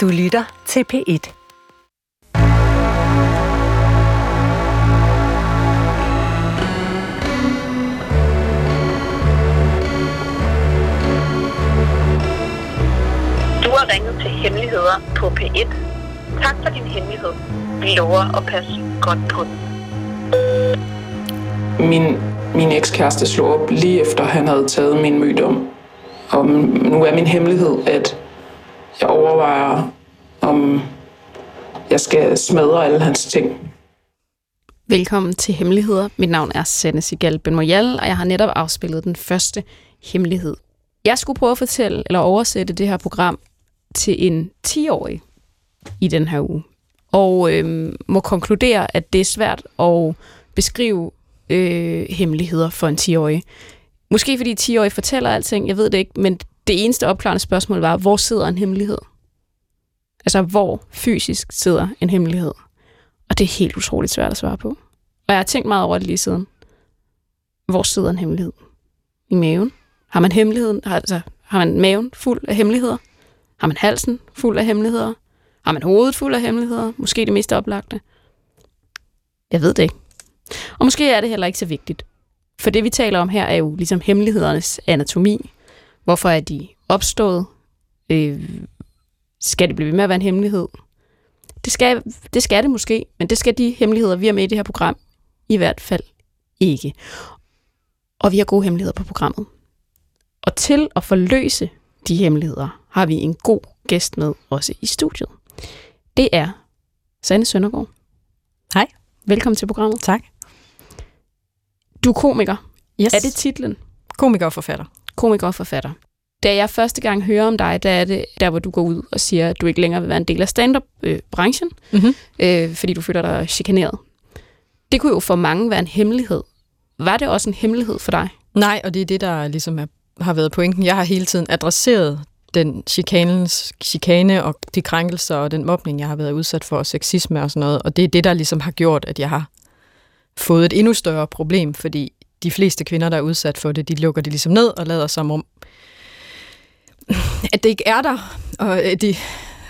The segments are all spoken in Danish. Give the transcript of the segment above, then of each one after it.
Du lytter til P1. Du har ringet til Hemmeligheder på P1. Tak for din hemmelighed. Vi lover at passe godt på den. Min, min ekskæreste slog op lige efter han havde taget min mødom. Og nu er min hemmelighed, at jeg overvejer, om jeg skal smadre alle hans ting. Velkommen til Hemmeligheder. Mit navn er Sanne Sigal Benmoyal, og jeg har netop afspillet den første hemmelighed. Jeg skulle prøve at fortælle eller oversætte det her program til en 10-årig i den her uge. Og øh, må konkludere, at det er svært at beskrive øh, hemmeligheder for en 10-årig. Måske fordi 10-årige fortæller alting, jeg ved det ikke, men det eneste opklarende spørgsmål var, hvor sidder en hemmelighed? Altså, hvor fysisk sidder en hemmelighed? Og det er helt utroligt svært at svare på. Og jeg har tænkt meget over det lige siden. Hvor sidder en hemmelighed? I maven? Har man hemmeligheden? Har, altså, har man maven fuld af hemmeligheder? Har man halsen fuld af hemmeligheder? Har man hovedet fuld af hemmeligheder? Måske det mest oplagte? Jeg ved det ikke. Og måske er det heller ikke så vigtigt. For det, vi taler om her, er jo ligesom hemmelighedernes anatomi. Hvorfor er de opstået? Øh, skal det blive ved med at være en hemmelighed? Det skal, det skal det måske, men det skal de hemmeligheder, vi har med i det her program, i hvert fald ikke. Og vi har gode hemmeligheder på programmet. Og til at forløse de hemmeligheder, har vi en god gæst med også i studiet. Det er Sanne Søndergaard. Hej. Velkommen til programmet. Tak. Du er komiker. Yes. Er det titlen? Komiker og forfatter. Komiker og forfatter. Da jeg første gang hører om dig, der er det der, hvor du går ud og siger, at du ikke længere vil være en del af stand-up-branchen, Mm-hmm. øh, fordi du føler dig chikaneret. Det kunne jo for mange være en hemmelighed. Var det også en hemmelighed for dig? Nej, og det er det, der ligesom er, har været pointen. Jeg har hele tiden adresseret den chikanens, chikane og de krænkelser og den mobning, jeg har været udsat for, og sexisme og sådan noget. Og det er det, der ligesom har gjort, at jeg har fået et endnu større problem, fordi de fleste kvinder, der er udsat for det, de lukker det ligesom ned og lader som om, at det ikke er der. Og, øh, de,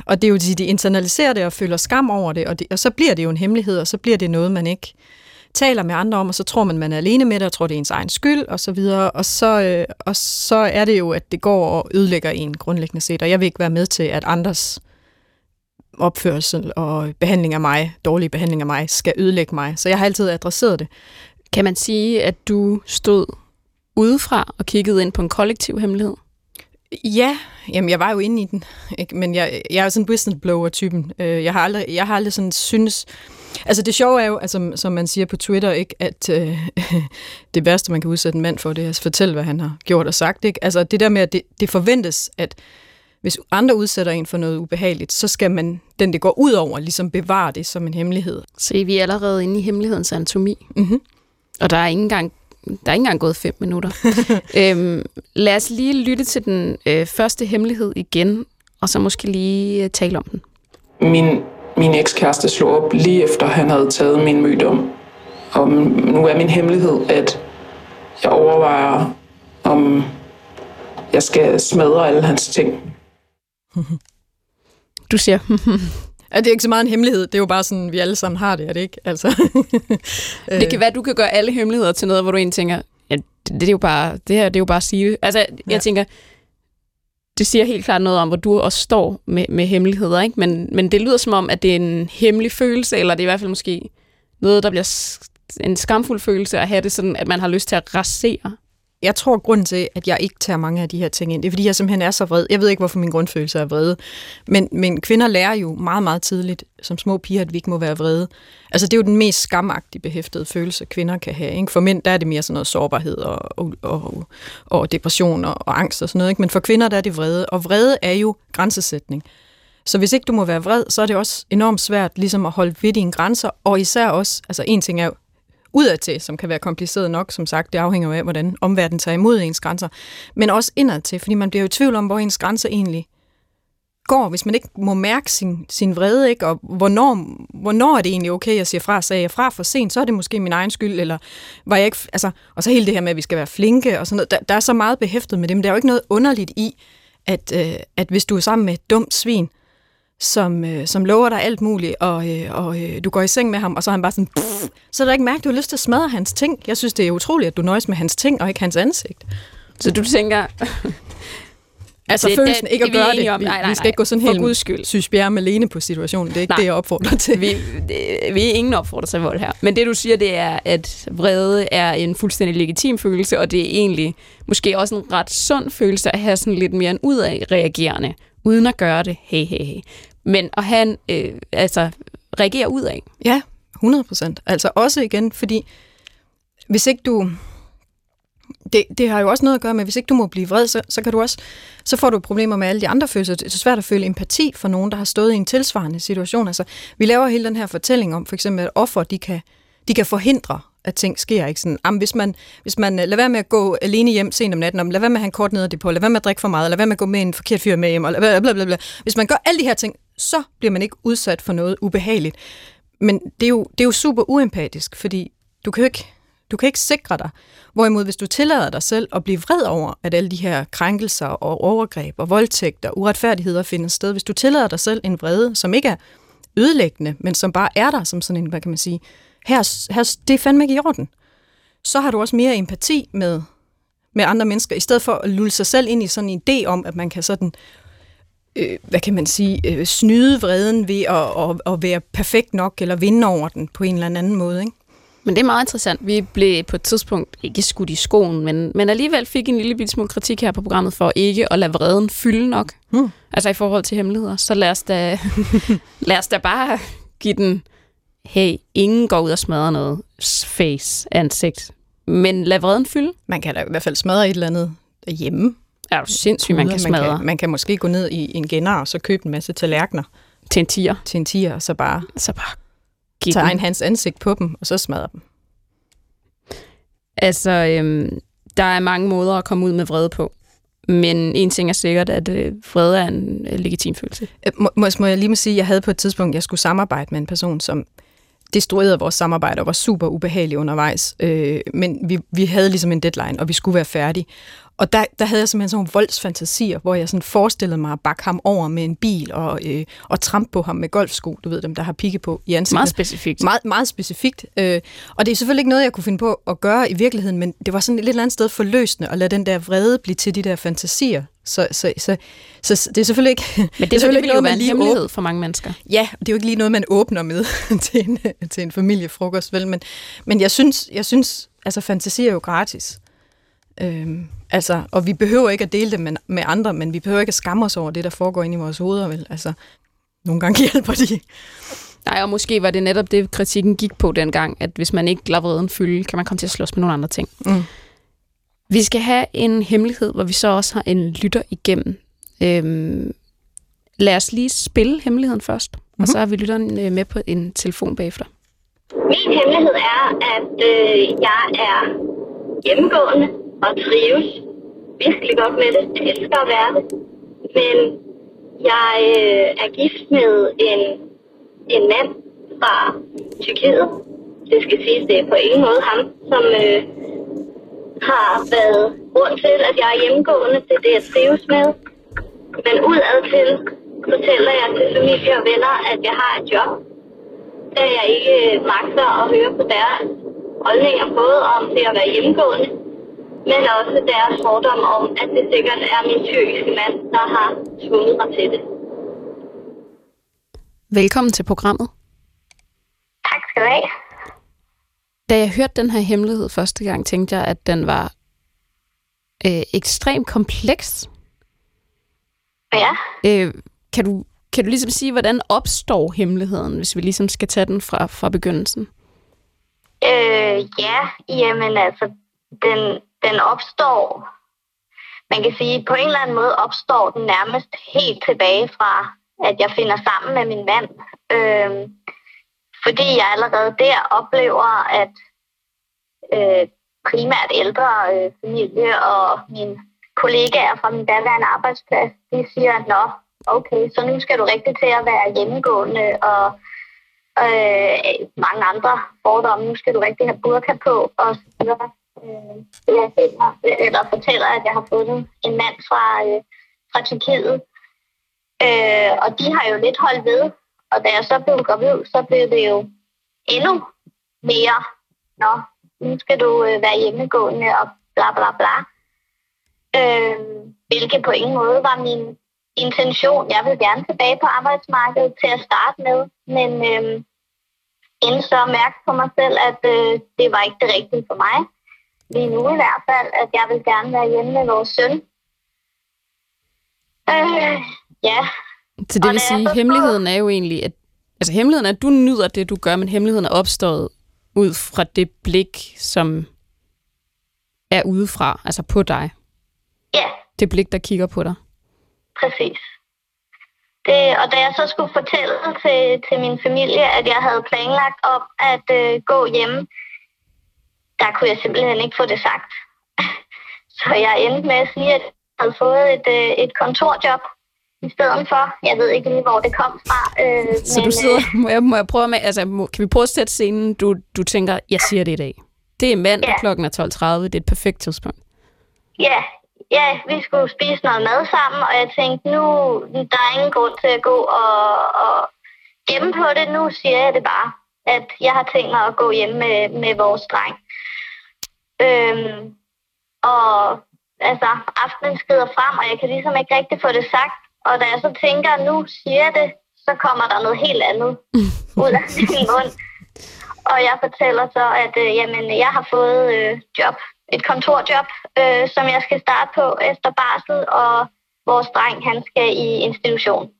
og det er jo, de, de internaliserer det og føler skam over det og, det, og så bliver det jo en hemmelighed, og så bliver det noget, man ikke taler med andre om, og så tror man, man er alene med det, og tror, det er ens egen skyld, og så videre. Og så, øh, og så er det jo, at det går og ødelægger en grundlæggende set, og jeg vil ikke være med til, at andres opførsel og behandling af mig, dårlig behandling af mig, skal ødelægge mig. Så jeg har altid adresseret det. Kan man sige, at du stod udefra og kiggede ind på en kollektiv hemmelighed? Ja, jamen jeg var jo inde i den, ikke? men jeg, jeg er sådan en whistleblower-typen. Øh, Jeg har aldrig, jeg har aldrig sådan synes... Altså det sjove er jo, altså, som man siger på Twitter, ikke, at øh, det værste, man kan udsætte en mand for, det er at fortælle, hvad han har gjort og sagt. Ikke? Altså det der med, at det, det forventes, at hvis andre udsætter en for noget ubehageligt, så skal man, den det går ud over, ligesom bevare det som en hemmelighed. Se, vi er allerede inde i hemmelighedens anatomi, Mm-hmm. Og der er ikke engang, der er ikke engang gået fem minutter. øhm, lad os lige lytte til den øh, første hemmelighed igen, og så måske lige øh, tale om den. Min, min ekskæreste slog op lige efter han havde taget min mødom. Og nu er min hemmelighed, at jeg overvejer, om jeg skal smadre alle hans ting. Du siger, Ja, det er ikke så meget en hemmelighed, det er jo bare sådan, vi alle sammen har det, er det ikke? Altså, det kan være, at du kan gøre alle hemmeligheder til noget, hvor du egentlig tænker, ja, det, det er jo bare, det her det er jo bare at sige det. Altså, jeg Ja. tænker, det siger helt klart noget om, hvor du også står med, med hemmeligheder, ikke? Men, men det lyder som om, at det er en hemmelig følelse, eller det er i hvert fald måske noget, der bliver en skamfuld følelse at have det sådan, at man har lyst til at rasere jeg tror, grunden til, at jeg ikke tager mange af de her ting ind, det er, fordi jeg simpelthen er så vred. Jeg ved ikke, hvorfor min grundfølelse er vrede. Men, men kvinder lærer jo meget, meget tidligt, som små piger, at vi ikke må være vrede. Altså, det er jo den mest skamagtige behæftede følelse, kvinder kan have. Ikke? For mænd, der er det mere sådan noget sårbarhed og, og, og, og depression og, og angst og sådan noget. Ikke? Men for kvinder, der er det vrede. Og vrede er jo grænsesætning. Så hvis ikke du må være vred, så er det også enormt svært ligesom at holde ved dine grænser, og især også, altså en ting er udadtil, som kan være kompliceret nok, som sagt, det afhænger jo af, hvordan omverdenen tager imod ens grænser, men også indadtil, fordi man bliver jo i tvivl om, hvor ens grænser egentlig går, hvis man ikke må mærke sin, sin vrede, ikke? og hvornår, hvornår er det egentlig okay, jeg siger fra, sagde jeg fra for sent, så er det måske min egen skyld, eller var jeg ikke, altså, og så hele det her med, at vi skal være flinke, og sådan noget, der, der er så meget behæftet med det, men der er jo ikke noget underligt i, at, øh, at hvis du er sammen med et dumt svin, som, øh, som lover dig alt muligt, og, øh, og øh, du går i seng med ham, og så er han bare sådan, pff, så er der ikke mærke, at du har lyst til at smadre hans ting. Jeg synes, det er utroligt, at du nøjes med hans ting, og ikke hans ansigt. Så du tænker, Altså Det- følelsen det- ikke at gøre det. om. Vi, Nej, nej, vi skal ikke gå sådan helt Guds skyld. synes Bjerre med Lene på situationen. Det er ikke Nej. det, jeg opfordrer til. vi, det- vi er ingen opfordrer til vold her. Men det, du siger, det er, at vrede er en fuldstændig legitim følelse, og det er egentlig måske også en ret sund følelse at have sådan lidt mere en udadreagerende, uden at gøre det, hey, hey, hey. Men at han øh, altså, reagere af. Ja, 100 procent. Altså også igen, fordi hvis ikke du... Det, det har jo også noget at gøre med, hvis ikke du må blive vred, så, så, kan du også, så får du problemer med alle de andre følelser. Det er så svært at føle empati for nogen, der har stået i en tilsvarende situation. Altså, vi laver hele den her fortælling om, for eksempel, at offer, de kan, de kan forhindre, at ting sker. Ikke? Sådan, jamen, hvis man, hvis man lad lader være med at gå alene hjem sent om natten, om, lad være med at have en kort ned det på, lad være med at drikke for meget, lad være med at gå med en forkert fyr med hjem, og bla, bla, bla, bla. Hvis man gør alle de her ting, så bliver man ikke udsat for noget ubehageligt. Men det er jo, det er jo super uempatisk, fordi du kan jo ikke, du kan ikke sikre dig. Hvorimod, hvis du tillader dig selv at blive vred over, at alle de her krænkelser og overgreb og voldtægter og uretfærdigheder finder sted, hvis du tillader dig selv en vrede, som ikke er ødelæggende, men som bare er der som sådan en, hvad kan man sige, her, her det er fandme ikke i orden, så har du også mere empati med, med andre mennesker, i stedet for at lulle sig selv ind i sådan en idé om, at man kan sådan øh, hvad kan man sige, øh, snyde vreden ved at, at, at være perfekt nok, eller vinde over den på en eller anden måde. Ikke? Men det er meget interessant. Vi blev på et tidspunkt ikke skudt i skoen, men, men alligevel fik en lille smule kritik her på programmet for ikke at lade vreden fylde nok. Hmm. Altså i forhold til hemmeligheder. Så lad os da, lad os da bare give den, hey, ingen går ud og smadrer noget face, ansigt. Men lad vreden fylde. Man kan da i hvert fald smadre et eller andet hjemme. Er du sindssygt, man kan man smadre kan, man kan måske gå ned i en genner og så købe en masse tallerkener til en tiger. til en tiger, og så bare Så bare give en hans ansigt på dem, og så smadre dem. Altså, øhm, der er mange måder at komme ud med vrede på. Men en ting er sikkert, at øh, vrede er en øh, legitim følelse. Øh, Må, må, må jeg lige må sige, at jeg havde på et tidspunkt, jeg skulle samarbejde med en person, som destruerede vores samarbejde og var super ubehagelig undervejs. Øh, men vi, vi havde ligesom en deadline, og vi skulle være færdige. Og der, der havde jeg simpelthen sådan nogle voldsfantasier, hvor jeg sådan forestillede mig at bakke ham over med en bil og, øh, og trampe på ham med golfsko, du ved dem, der har pigge på i ansigtet. Meget specifikt. Meget, meget specifikt. Øh, og det er selvfølgelig ikke noget, jeg kunne finde på at gøre i virkeligheden, men det var sådan et lidt andet sted forløsende at lade den der vrede blive til de der fantasier. Så, så, så, så det er selvfølgelig ikke... Men det, det, selvfølgelig det jo være en hemmelighed for mange mennesker. Ja, det er jo ikke lige noget, man åbner med til en, til en familiefrokost, vel? Men, men jeg synes, jeg synes, altså fantasi er jo gratis. Øhm, altså, og vi behøver ikke at dele det med, med andre, men vi behøver ikke at skamme os over det, der foregår inde i vores hoveder, vel? Altså, nogle gange hjælper de. Nej, og måske var det netop det, kritikken gik på dengang, at hvis man ikke lader vreden fylde, kan man komme til at slås med nogle andre ting. Mm. Vi skal have en hemmelighed, hvor vi så også har en lytter igennem. Øhm, lad os lige spille hemmeligheden først, mm-hmm. og så har vi lytteren øh, med på en telefon bagefter. Min hemmelighed er, at øh, jeg er hjemmegående og trives virkelig godt med det. Jeg elsker at være det. Men jeg øh, er gift med en, en mand fra Tyrkiet. Det skal siges, det er på ingen måde ham, som øh, har været grund til, at jeg er hjemmegående. Det er det, jeg trives med. Men udad til fortæller jeg til familie og venner, at jeg har et job, da jeg ikke øh, magter at høre på deres holdninger, både om det at være hjemmegående, men også deres fordom om, at det sikkert er min tyrkiske mand, der har tvunget mig til det. Velkommen til programmet. Tak skal du have. Da jeg hørte den her hemmelighed første gang, tænkte jeg, at den var øh, ekstremt kompleks. Ja, Øh, kan, du, kan du ligesom sige, hvordan opstår hemmeligheden, hvis vi ligesom skal tage den fra, fra begyndelsen? øh, ja, jamen altså, den, den opstår, man kan sige, på en eller anden måde opstår den nærmest helt tilbage fra, at jeg finder sammen med min mand. Øh, fordi jeg allerede der oplever, at øh, primært ældre øh, familie og mine kollegaer fra min daværende arbejdsplads, de siger, nå, okay, så nu skal du rigtig til at være hjemmegående, og øh, mange andre fordomme, nu skal du rigtig have burka på, og så videre. Øh, jeg finder, eller fortæller, at jeg har fundet en mand fra, øh, fra Tyrkiet. Øh, og de har jo lidt holdt ved. Og da jeg så blev gravid, så blev det jo endnu mere, nå, nu skal du øh, være hjemmegående og bla bla bla. Øh, hvilket på ingen måde var min intention. Jeg vil gerne tilbage på arbejdsmarkedet til at starte med, men øh, endte så mærke på mig selv, at øh, det var ikke det rigtige for mig. Lige nu i hvert fald, at jeg vil gerne være hjemme med vores søn. Øh, ja. Så det vil sige, at hemmeligheden er jo egentlig, at altså hemmeligheden er, at du nyder det, du gør, men hemmeligheden er opstået ud fra det blik, som er udefra, altså på dig. Ja. Det blik, der kigger på dig. Præcis. Det, og da jeg så skulle fortælle til, til min familie, at jeg havde planlagt om at øh, gå hjem, der kunne jeg simpelthen ikke få det sagt. Så jeg endte med at sige, at jeg havde fået et, øh, et kontorjob i stedet for. Jeg ved ikke lige, hvor det kom fra. Øh, så men, du sidder, øh, må, jeg, må jeg prøve med, altså, må, kan vi prøve at sætte scenen, du, du tænker, jeg siger det i dag. Det er mandag, ja. klokken er 12.30, det er et perfekt tidspunkt. Ja, ja, vi skulle spise noget mad sammen, og jeg tænkte, nu der er ingen grund til at gå og, og gemme på det. Nu siger jeg det bare, at jeg har tænkt mig at gå hjem med, med vores dreng. Øhm, og altså, aftenen skrider frem, og jeg kan ligesom ikke rigtig få det sagt. Og da jeg så tænker, at nu siger jeg det, så kommer der noget helt andet ud af min mund. Og jeg fortæller så, at øh, jamen, jeg har fået øh, job et kontorjob, øh, som jeg skal starte på efter barsel, og vores dreng, han skal i institution.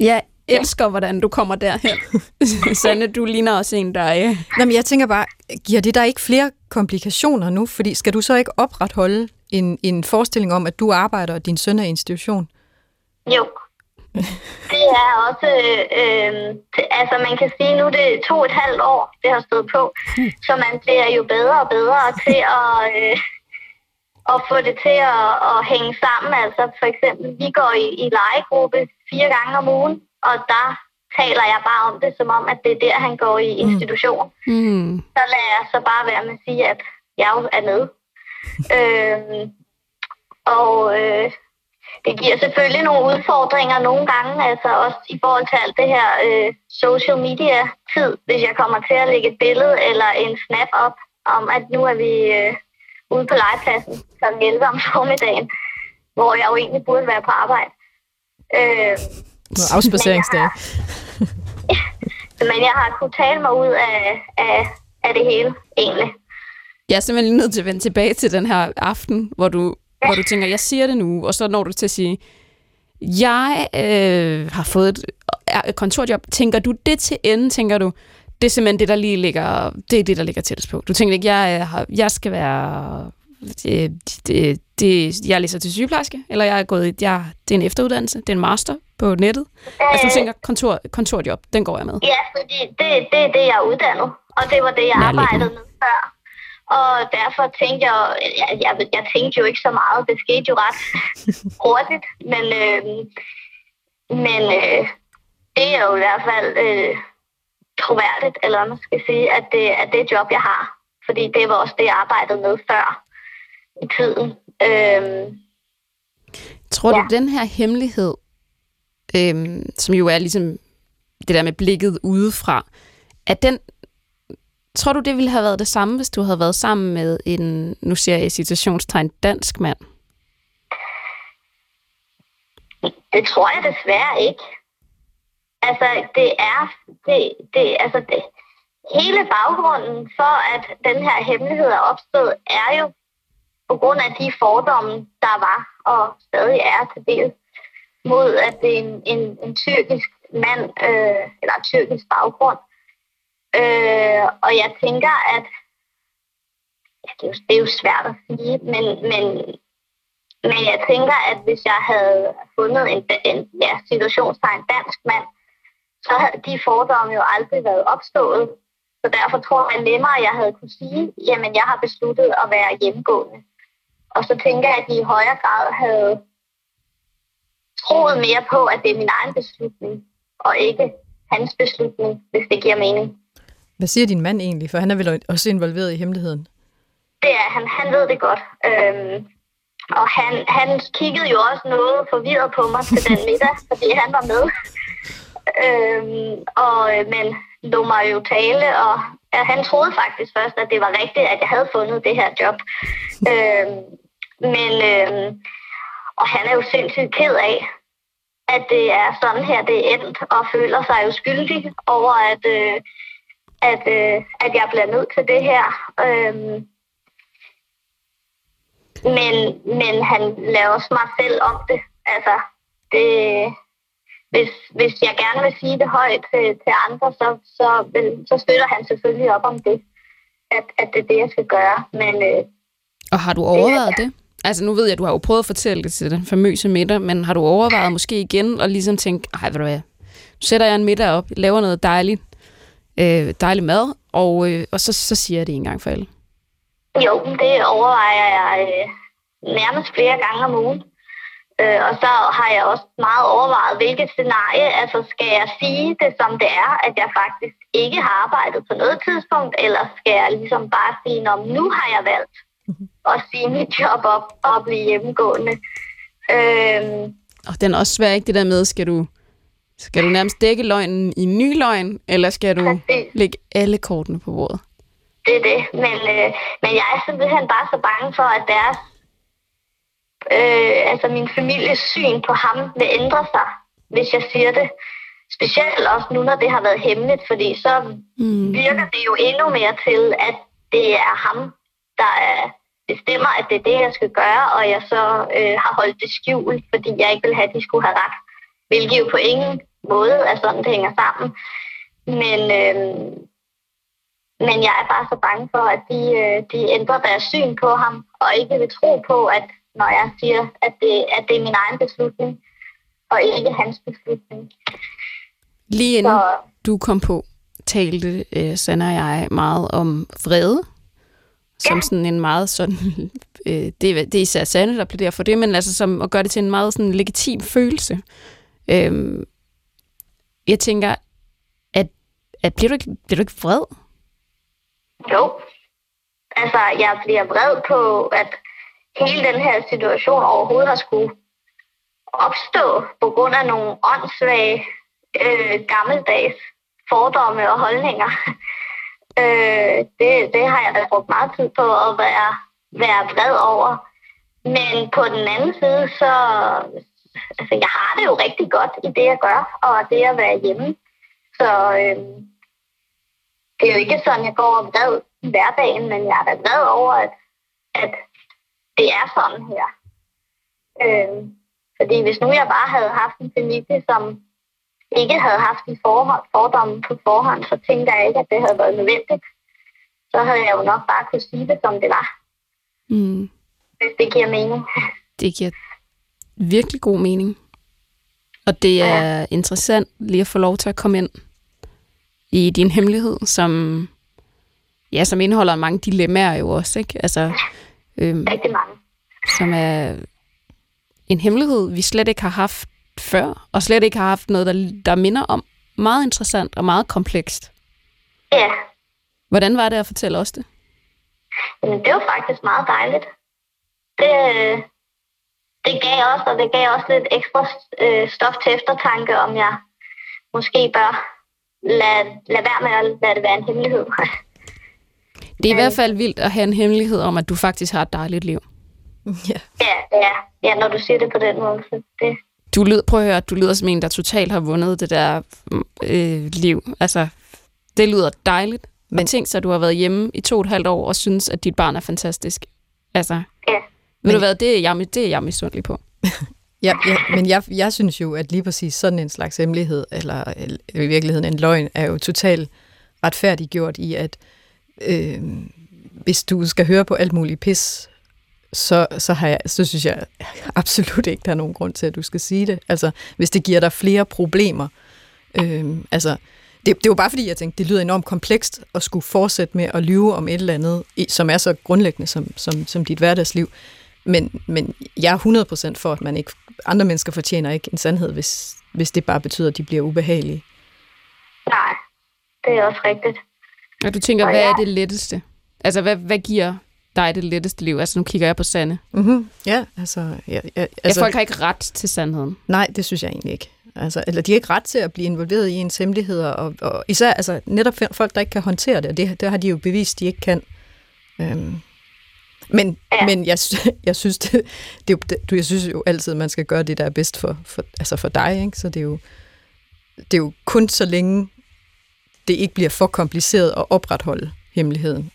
Jeg elsker, hvordan du kommer derhen. Sanne, du ligner også en, der... Øh... Jamen, jeg tænker bare, giver det der ikke flere komplikationer nu? Fordi skal du så ikke opretholde en, en forestilling om, at du arbejder, og din søn er i institution? Jo, det er også, øh, altså man kan sige, nu det er to og et halvt år, det har stået på, så man bliver jo bedre og bedre til at, øh, at få det til at, at hænge sammen. Altså for eksempel, vi går i, i legegruppe fire gange om ugen, og der taler jeg bare om det, som om, at det er der, han går i institution. Mm. Så lader jeg så bare være med at sige, at jeg jo er med. øh, og øh, det giver selvfølgelig nogle udfordringer nogle gange, altså også i forhold til alt det her øh, social media-tid, hvis jeg kommer til at lægge et billede eller en snap op om, at nu er vi øh, ude på legepladsen kl. 11 om formiddagen, hvor jeg jo egentlig burde være på arbejde. Øh, afspaceringsdag. Men jeg har kunnet tale mig ud af, af, af det hele, egentlig. Jeg er simpelthen nødt til at vende tilbage til den her aften, hvor du hvor du tænker, jeg siger det nu, og så når du til at sige, jeg øh, har fået et, et kontorjob. Tænker du det til ende? Tænker du, det er simpelthen det, der lige ligger, det er det, der ligger tættest på. Du tænker ikke, jeg, har, jeg skal være, det, det, det, jeg læser til sygeplejerske, eller jeg er gået, jeg, det er en efteruddannelse, det er en master på nettet. Øh, altså du tænker, kontor, kontorjob, den går jeg med. Ja, fordi det, det er det, jeg er uddannet, og det var det, jeg arbejdede med før. Og derfor tænkte jeg, jeg, jeg, jeg tænkte jo ikke så meget. Det skete jo ret hurtigt. Men, øh, men øh, det er jo i hvert fald øh, troværdigt, eller man skal sige, at det er det job, jeg har. Fordi det var også det, jeg arbejdede med før i tiden. Øh, Tror du, ja. den her hemmelighed, øh, som jo er ligesom det der med blikket udefra, at den Tror du, det ville have været det samme, hvis du havde været sammen med en, nu siger jeg i citationstegn, dansk mand? Det tror jeg desværre ikke. Altså, det er, det, det, altså det, hele baggrunden for, at den her hemmelighed er opstået, er jo på grund af de fordomme, der var og stadig er til del mod, at det er en, en, en tyrkisk mand, øh, eller tyrkisk baggrund, Øh, og jeg tænker, at ja, det, er jo, det er jo svært at sige, men, men, men jeg tænker, at hvis jeg havde fundet en, en ja, situationstegn dansk mand, så havde de fordomme jo aldrig været opstået. Så derfor tror jeg nemmere, at jeg havde kunne sige, jamen jeg har besluttet at være hjemmegående. Og så tænker jeg, at de i højere grad havde troet mere på, at det er min egen beslutning, og ikke hans beslutning, hvis det giver mening. Hvad siger din mand egentlig? For han er vel også involveret i hemmeligheden. Det er han. Han ved det godt. Øhm, og han, han kiggede jo også noget forvirret på mig til den middag, fordi han var med. Øhm, og, øh, men lå mig jo tale, og ja, han troede faktisk først, at det var rigtigt, at jeg havde fundet det her job. øhm, men, øhm, og han er jo sindssygt ked af, at det er sådan her, det er endt, og føler sig jo skyldig over, at, øh, at, øh, at jeg bliver nødt til det her. Øhm, men, men han laver også mig selv om det. Altså, det, hvis, hvis jeg gerne vil sige det højt til, til andre, så, så, vil, så støtter han selvfølgelig op om det, at, at det er det, jeg skal gøre. Men, øh, Og har du overvejet det? Altså nu ved jeg, at du har jo prøvet at fortælle det til den famøse middag, men har du overvejet måske igen og ligesom tænke, ej, ved du hvad, nu sætter jeg en middag op, laver noget dejligt, øh, dejlig mad, og, øh, og så, så siger jeg det en gang for alle. Jo, det overvejer jeg øh, nærmest flere gange om ugen. Øh, og så har jeg også meget overvejet, hvilket scenarie, altså skal jeg sige det som det er, at jeg faktisk ikke har arbejdet på noget tidspunkt, eller skal jeg ligesom bare sige, om nu har jeg valgt sige mit job op og blive hjemmegående. Øh, Og den er også svær, ikke det der med, skal du, skal du nærmest dække løgnen i en ny løgn, eller skal du Præcis. lægge alle kortene på bordet? det er det. Men, øh, men jeg er simpelthen bare så bange for, at deres, øh, altså min families syn på ham vil ændre sig, hvis jeg siger det. Specielt også nu, når det har været hemmeligt, fordi så Mm. virker det jo endnu mere til, at det er ham, der er, bestemmer, at det er det, jeg skal gøre, og jeg så øh, har holdt det skjult, fordi jeg ikke vil have, at de skulle have ret. Hvilket jo på ingen måde er sådan, det hænger sammen. Men, øh, men jeg er bare så bange for, at de, øh, de ændrer deres syn på ham, og ikke vil tro på, at når jeg siger, at det, at det er min egen beslutning, og ikke hans beslutning. Lige inden Så du kom på, talte øh, Sanna og jeg meget om vrede, som Ja. sådan en meget sådan, øh, det, er, det er især Sanne, der plæderer for det, men altså som at gøre det til en meget sådan legitim følelse. Øhm, jeg tænker, at, at bliver, du ikke, bliver du ikke vred? Jo. Altså, jeg bliver vred på, at hele den her situation overhovedet har skulle opstå på grund af nogle åndssvage, øh, gammeldags fordomme og holdninger øh, det, det har jeg da brugt meget tid på at være, være vred over. Men på den anden side, så altså, jeg har det jo rigtig godt i det, jeg gør, og det at være hjemme. Så øh, det er jo ikke sådan, jeg går og vred i hverdagen, men jeg er da vred over, at, at det er sådan her. Øh, fordi hvis nu jeg bare havde haft en familie, som ikke havde haft de forhold, fordomme på forhånd, så tænkte jeg ikke, at det havde været nødvendigt. Så havde jeg jo nok bare kunne sige det, som det var, Mm. hvis det giver mening. Det giver virkelig god mening. Og det er interessant lige at få lov til at komme ind i din hemmelighed, som, ja, som indeholder mange dilemmaer jo også, ikke? Altså, øhm, Rigtig mange. som er en hemmelighed, vi slet ikke har haft før, og slet ikke har haft noget, der, der minder om. Meget interessant og meget komplekst. Ja, Hvordan var det at fortælle os det? men det var faktisk meget dejligt. Det, det gav også, og det gav også lidt ekstra øh, stof til eftertanke, om jeg måske bør lade, lade være med at lade det være en hemmelighed. Det er i hvert fald vildt at have en hemmelighed om, at du faktisk har et dejligt liv. Ja. ja, ja, ja, når du siger det på den måde. Så det, Du lyder, prøv at høre, du lyder som en, der totalt har vundet det der øh, liv. Altså, det lyder dejligt. Men tænk så, at du har været hjemme i to og et halvt år og synes, at dit barn er fantastisk. Altså, ja. ved Men- du hvad, det er jeg, det er jeg misundelig på. Ja, ja, men jeg, jeg synes jo, at lige præcis sådan en slags hemmelighed, eller, eller i virkeligheden en løgn, er jo totalt retfærdiggjort i, at øh, hvis du skal høre på alt muligt pis, så, så, har jeg, så synes jeg absolut ikke, der er nogen grund til, at du skal sige det. Altså, hvis det giver dig flere problemer. Øh, altså, det, det var bare fordi, jeg tænkte, det lyder enormt komplekst at skulle fortsætte med at lyve om et eller andet, som er så grundlæggende som, som, som dit hverdagsliv. Men, men jeg er 100% for, at man ikke, andre mennesker fortjener ikke en sandhed, hvis, hvis det bare betyder, at de bliver ubehagelige. Nej, det er også rigtigt. Og du tænker, Og hvad ja. er det letteste? Altså, hvad, hvad, giver, dig det letteste liv? Altså, nu kigger jeg på Sande. Mm-hmm. Ja, altså... Ja, ja, Altså, ja, folk har ikke ret til sandheden. Nej, det synes jeg egentlig ikke. Altså, eller de har ikke ret til at blive involveret i ens hemmeligheder, og, og især altså, netop folk, der ikke kan håndtere det, og det, det har de jo bevist, de ikke kan. Øhm. Men, ja. men jeg, jeg synes det, det, det, jeg synes jo altid, at man skal gøre det, der er bedst for, for, altså for dig. Ikke? Så det er, jo, det er jo kun så længe, det ikke bliver for kompliceret at opretholde hemmeligheden.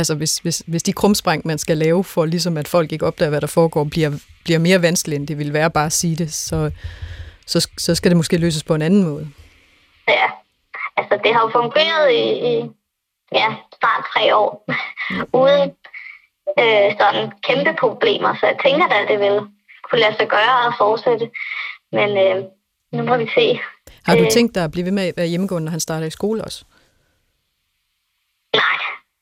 Altså hvis, hvis, hvis de krumspring, man skal lave for ligesom at folk ikke opdager, hvad der foregår, bliver, bliver mere vanskeligt, end det vil være bare at sige det, så, så, så skal det måske løses på en anden måde. Ja, altså det har jo fungeret i, i ja, snart tre år, uden øh, sådan kæmpe problemer, så jeg tænker da, at det vil kunne lade sig gøre og fortsætte. Men øh, nu må vi se. Har du øh, tænkt dig at blive ved med at være hjemmegående, når han starter i skole også? Nej,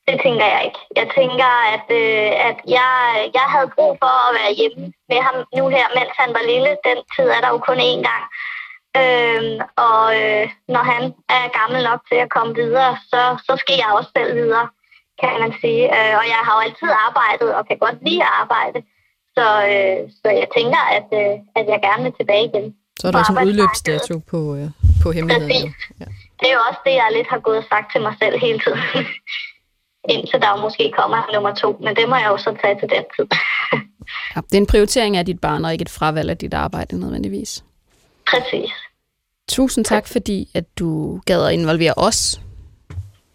det tænker jeg ikke. Jeg tænker, at, øh, at jeg, jeg havde brug for at være hjemme med ham nu her, mens han var lille. Den tid er der jo kun én gang. Øh, og øh, når han er gammel nok til at komme videre, så, så skal jeg også selv videre, kan man sige. Øh, og jeg har jo altid arbejdet og kan godt lide at arbejde. Så, øh, så jeg tænker, at, øh, at jeg gerne vil tilbage igen. Så er der også en udløbsdato på, øh, på hemmeligheden. Ja. Det er jo også det, jeg lidt har gået og sagt til mig selv hele tiden. Indtil der måske kommer nummer to, men det må jeg jo så tage til den tid. ja, det er en prioritering af dit barn, og ikke et fravalg af dit arbejde nødvendigvis. Præcis. Tusind tak, fordi at du gad at involvere os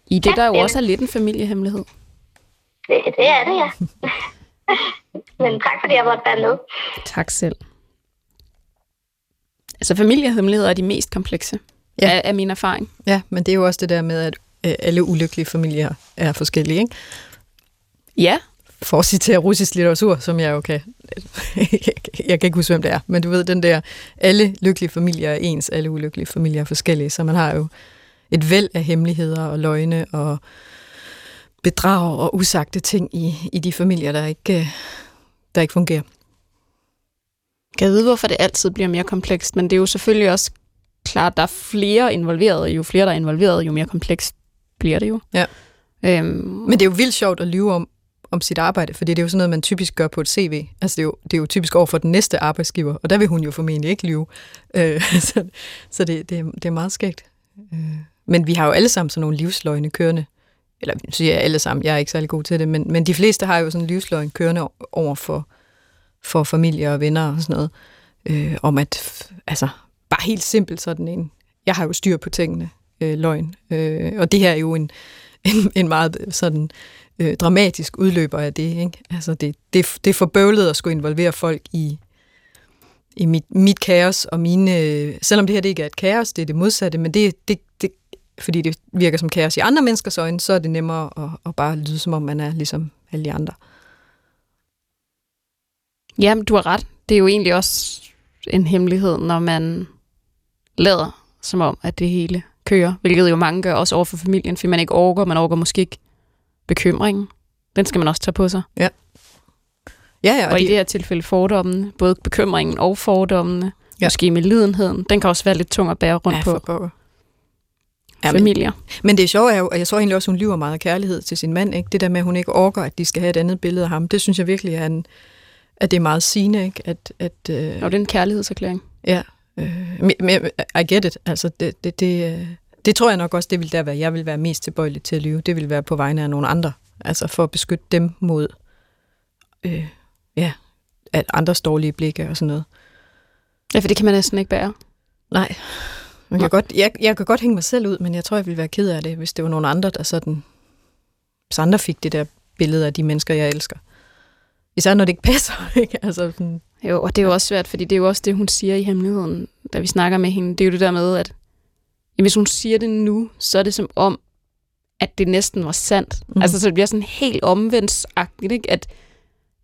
i det, ja, der jo også er lidt en familiehemmelighed. Det, det er det, ja. Men tak, fordi jeg måtte være med. Tak selv. Altså familiehemmeligheder er de mest komplekse, ja. af, af min erfaring. Ja, men det er jo også det der med, at alle ulykkelige familier er forskellige, ikke? Ja. For at citere russisk litteratur, som jeg jo kan... jeg kan ikke huske, hvem det er, men du ved, den der... Alle lykkelige familier er ens, alle ulykkelige familier er forskellige, så man har jo et væld af hemmeligheder og løgne og bedrag og usagte ting i, i de familier, der ikke, der ikke fungerer. Jeg ved, hvorfor det altid bliver mere komplekst, men det er jo selvfølgelig også klart, at der er flere involverede. Jo flere, der er involveret, jo mere komplekst bliver det jo. Ja. Øhm, men det er jo vildt sjovt at lyve om, om sit arbejde, fordi det er jo sådan noget, man typisk gør på et CV. Altså det er jo, det er jo typisk over for den næste arbejdsgiver, og der vil hun jo formentlig ikke lyve. Øh, så så det, det, det er meget skægt. Øh, men vi har jo alle sammen sådan nogle livsløgne kørende. Eller siger jeg alle sammen, jeg er ikke særlig god til det, men, men de fleste har jo sådan en livsløgn kørende over for, for familie og venner og sådan noget. Øh, om at, altså, bare helt simpelt sådan en, jeg har jo styr på tingene, øh, løgn. Øh, og det her er jo en, en, en meget sådan øh, dramatisk udløber af det. Ikke? Altså det, det, det er forbøvlet at skulle involvere folk i, i mit, mit kaos og mine... Øh, selvom det her det ikke er et kaos, det er det modsatte, men det, det, det, fordi det virker som kaos i andre menneskers øjne, så er det nemmere at, at bare lyde, som om man er ligesom alle de andre. Jamen, du har ret. Det er jo egentlig også en hemmelighed, når man lader som om, at det hele kører, hvilket jo mange gør, også over for familien, fordi man ikke overgår, man overgår måske ikke bekymringen. Den skal man også tage på sig. Ja. Ja, ja, og, og de... i det her tilfælde fordommene, både bekymringen og fordommene, ja. måske med lidenheden, den kan også være lidt tung at bære rundt ja, på. Ja, familier. Men, men det sjove er jo, at jeg tror egentlig også, hun lyver meget af kærlighed til sin mand. Ikke? Det der med, at hun ikke orker, at de skal have et andet billede af ham, det synes jeg virkelig er en, at det er meget sigende. Ikke? At, at, øh, og det er en kærlighedserklæring. Ja, øh, I get it. Altså, det, det, det, øh, det tror jeg nok også, det vil der være. Jeg vil være mest tilbøjelig til at lyve. Det vil være på vegne af nogle andre. Altså for at beskytte dem mod øh, ja, at andres dårlige blikke og sådan noget. Ja, for det kan man næsten ikke bære. Nej. Man kan godt, jeg, jeg kan godt hænge mig selv ud, men jeg tror, jeg ville være ked af det, hvis det var nogle andre, der sådan... Hvis andre fik det der billede af de mennesker, jeg elsker. Især når det ikke passer. Ikke? Altså, sådan, jo, og det er jo også svært, fordi det er jo også det, hun siger i hemmeligheden, da vi snakker med hende. Det er jo det der med, at hvis hun siger det nu, så er det som om, at det næsten var sandt. Mm. Altså, så det bliver sådan helt omvendt ikke? At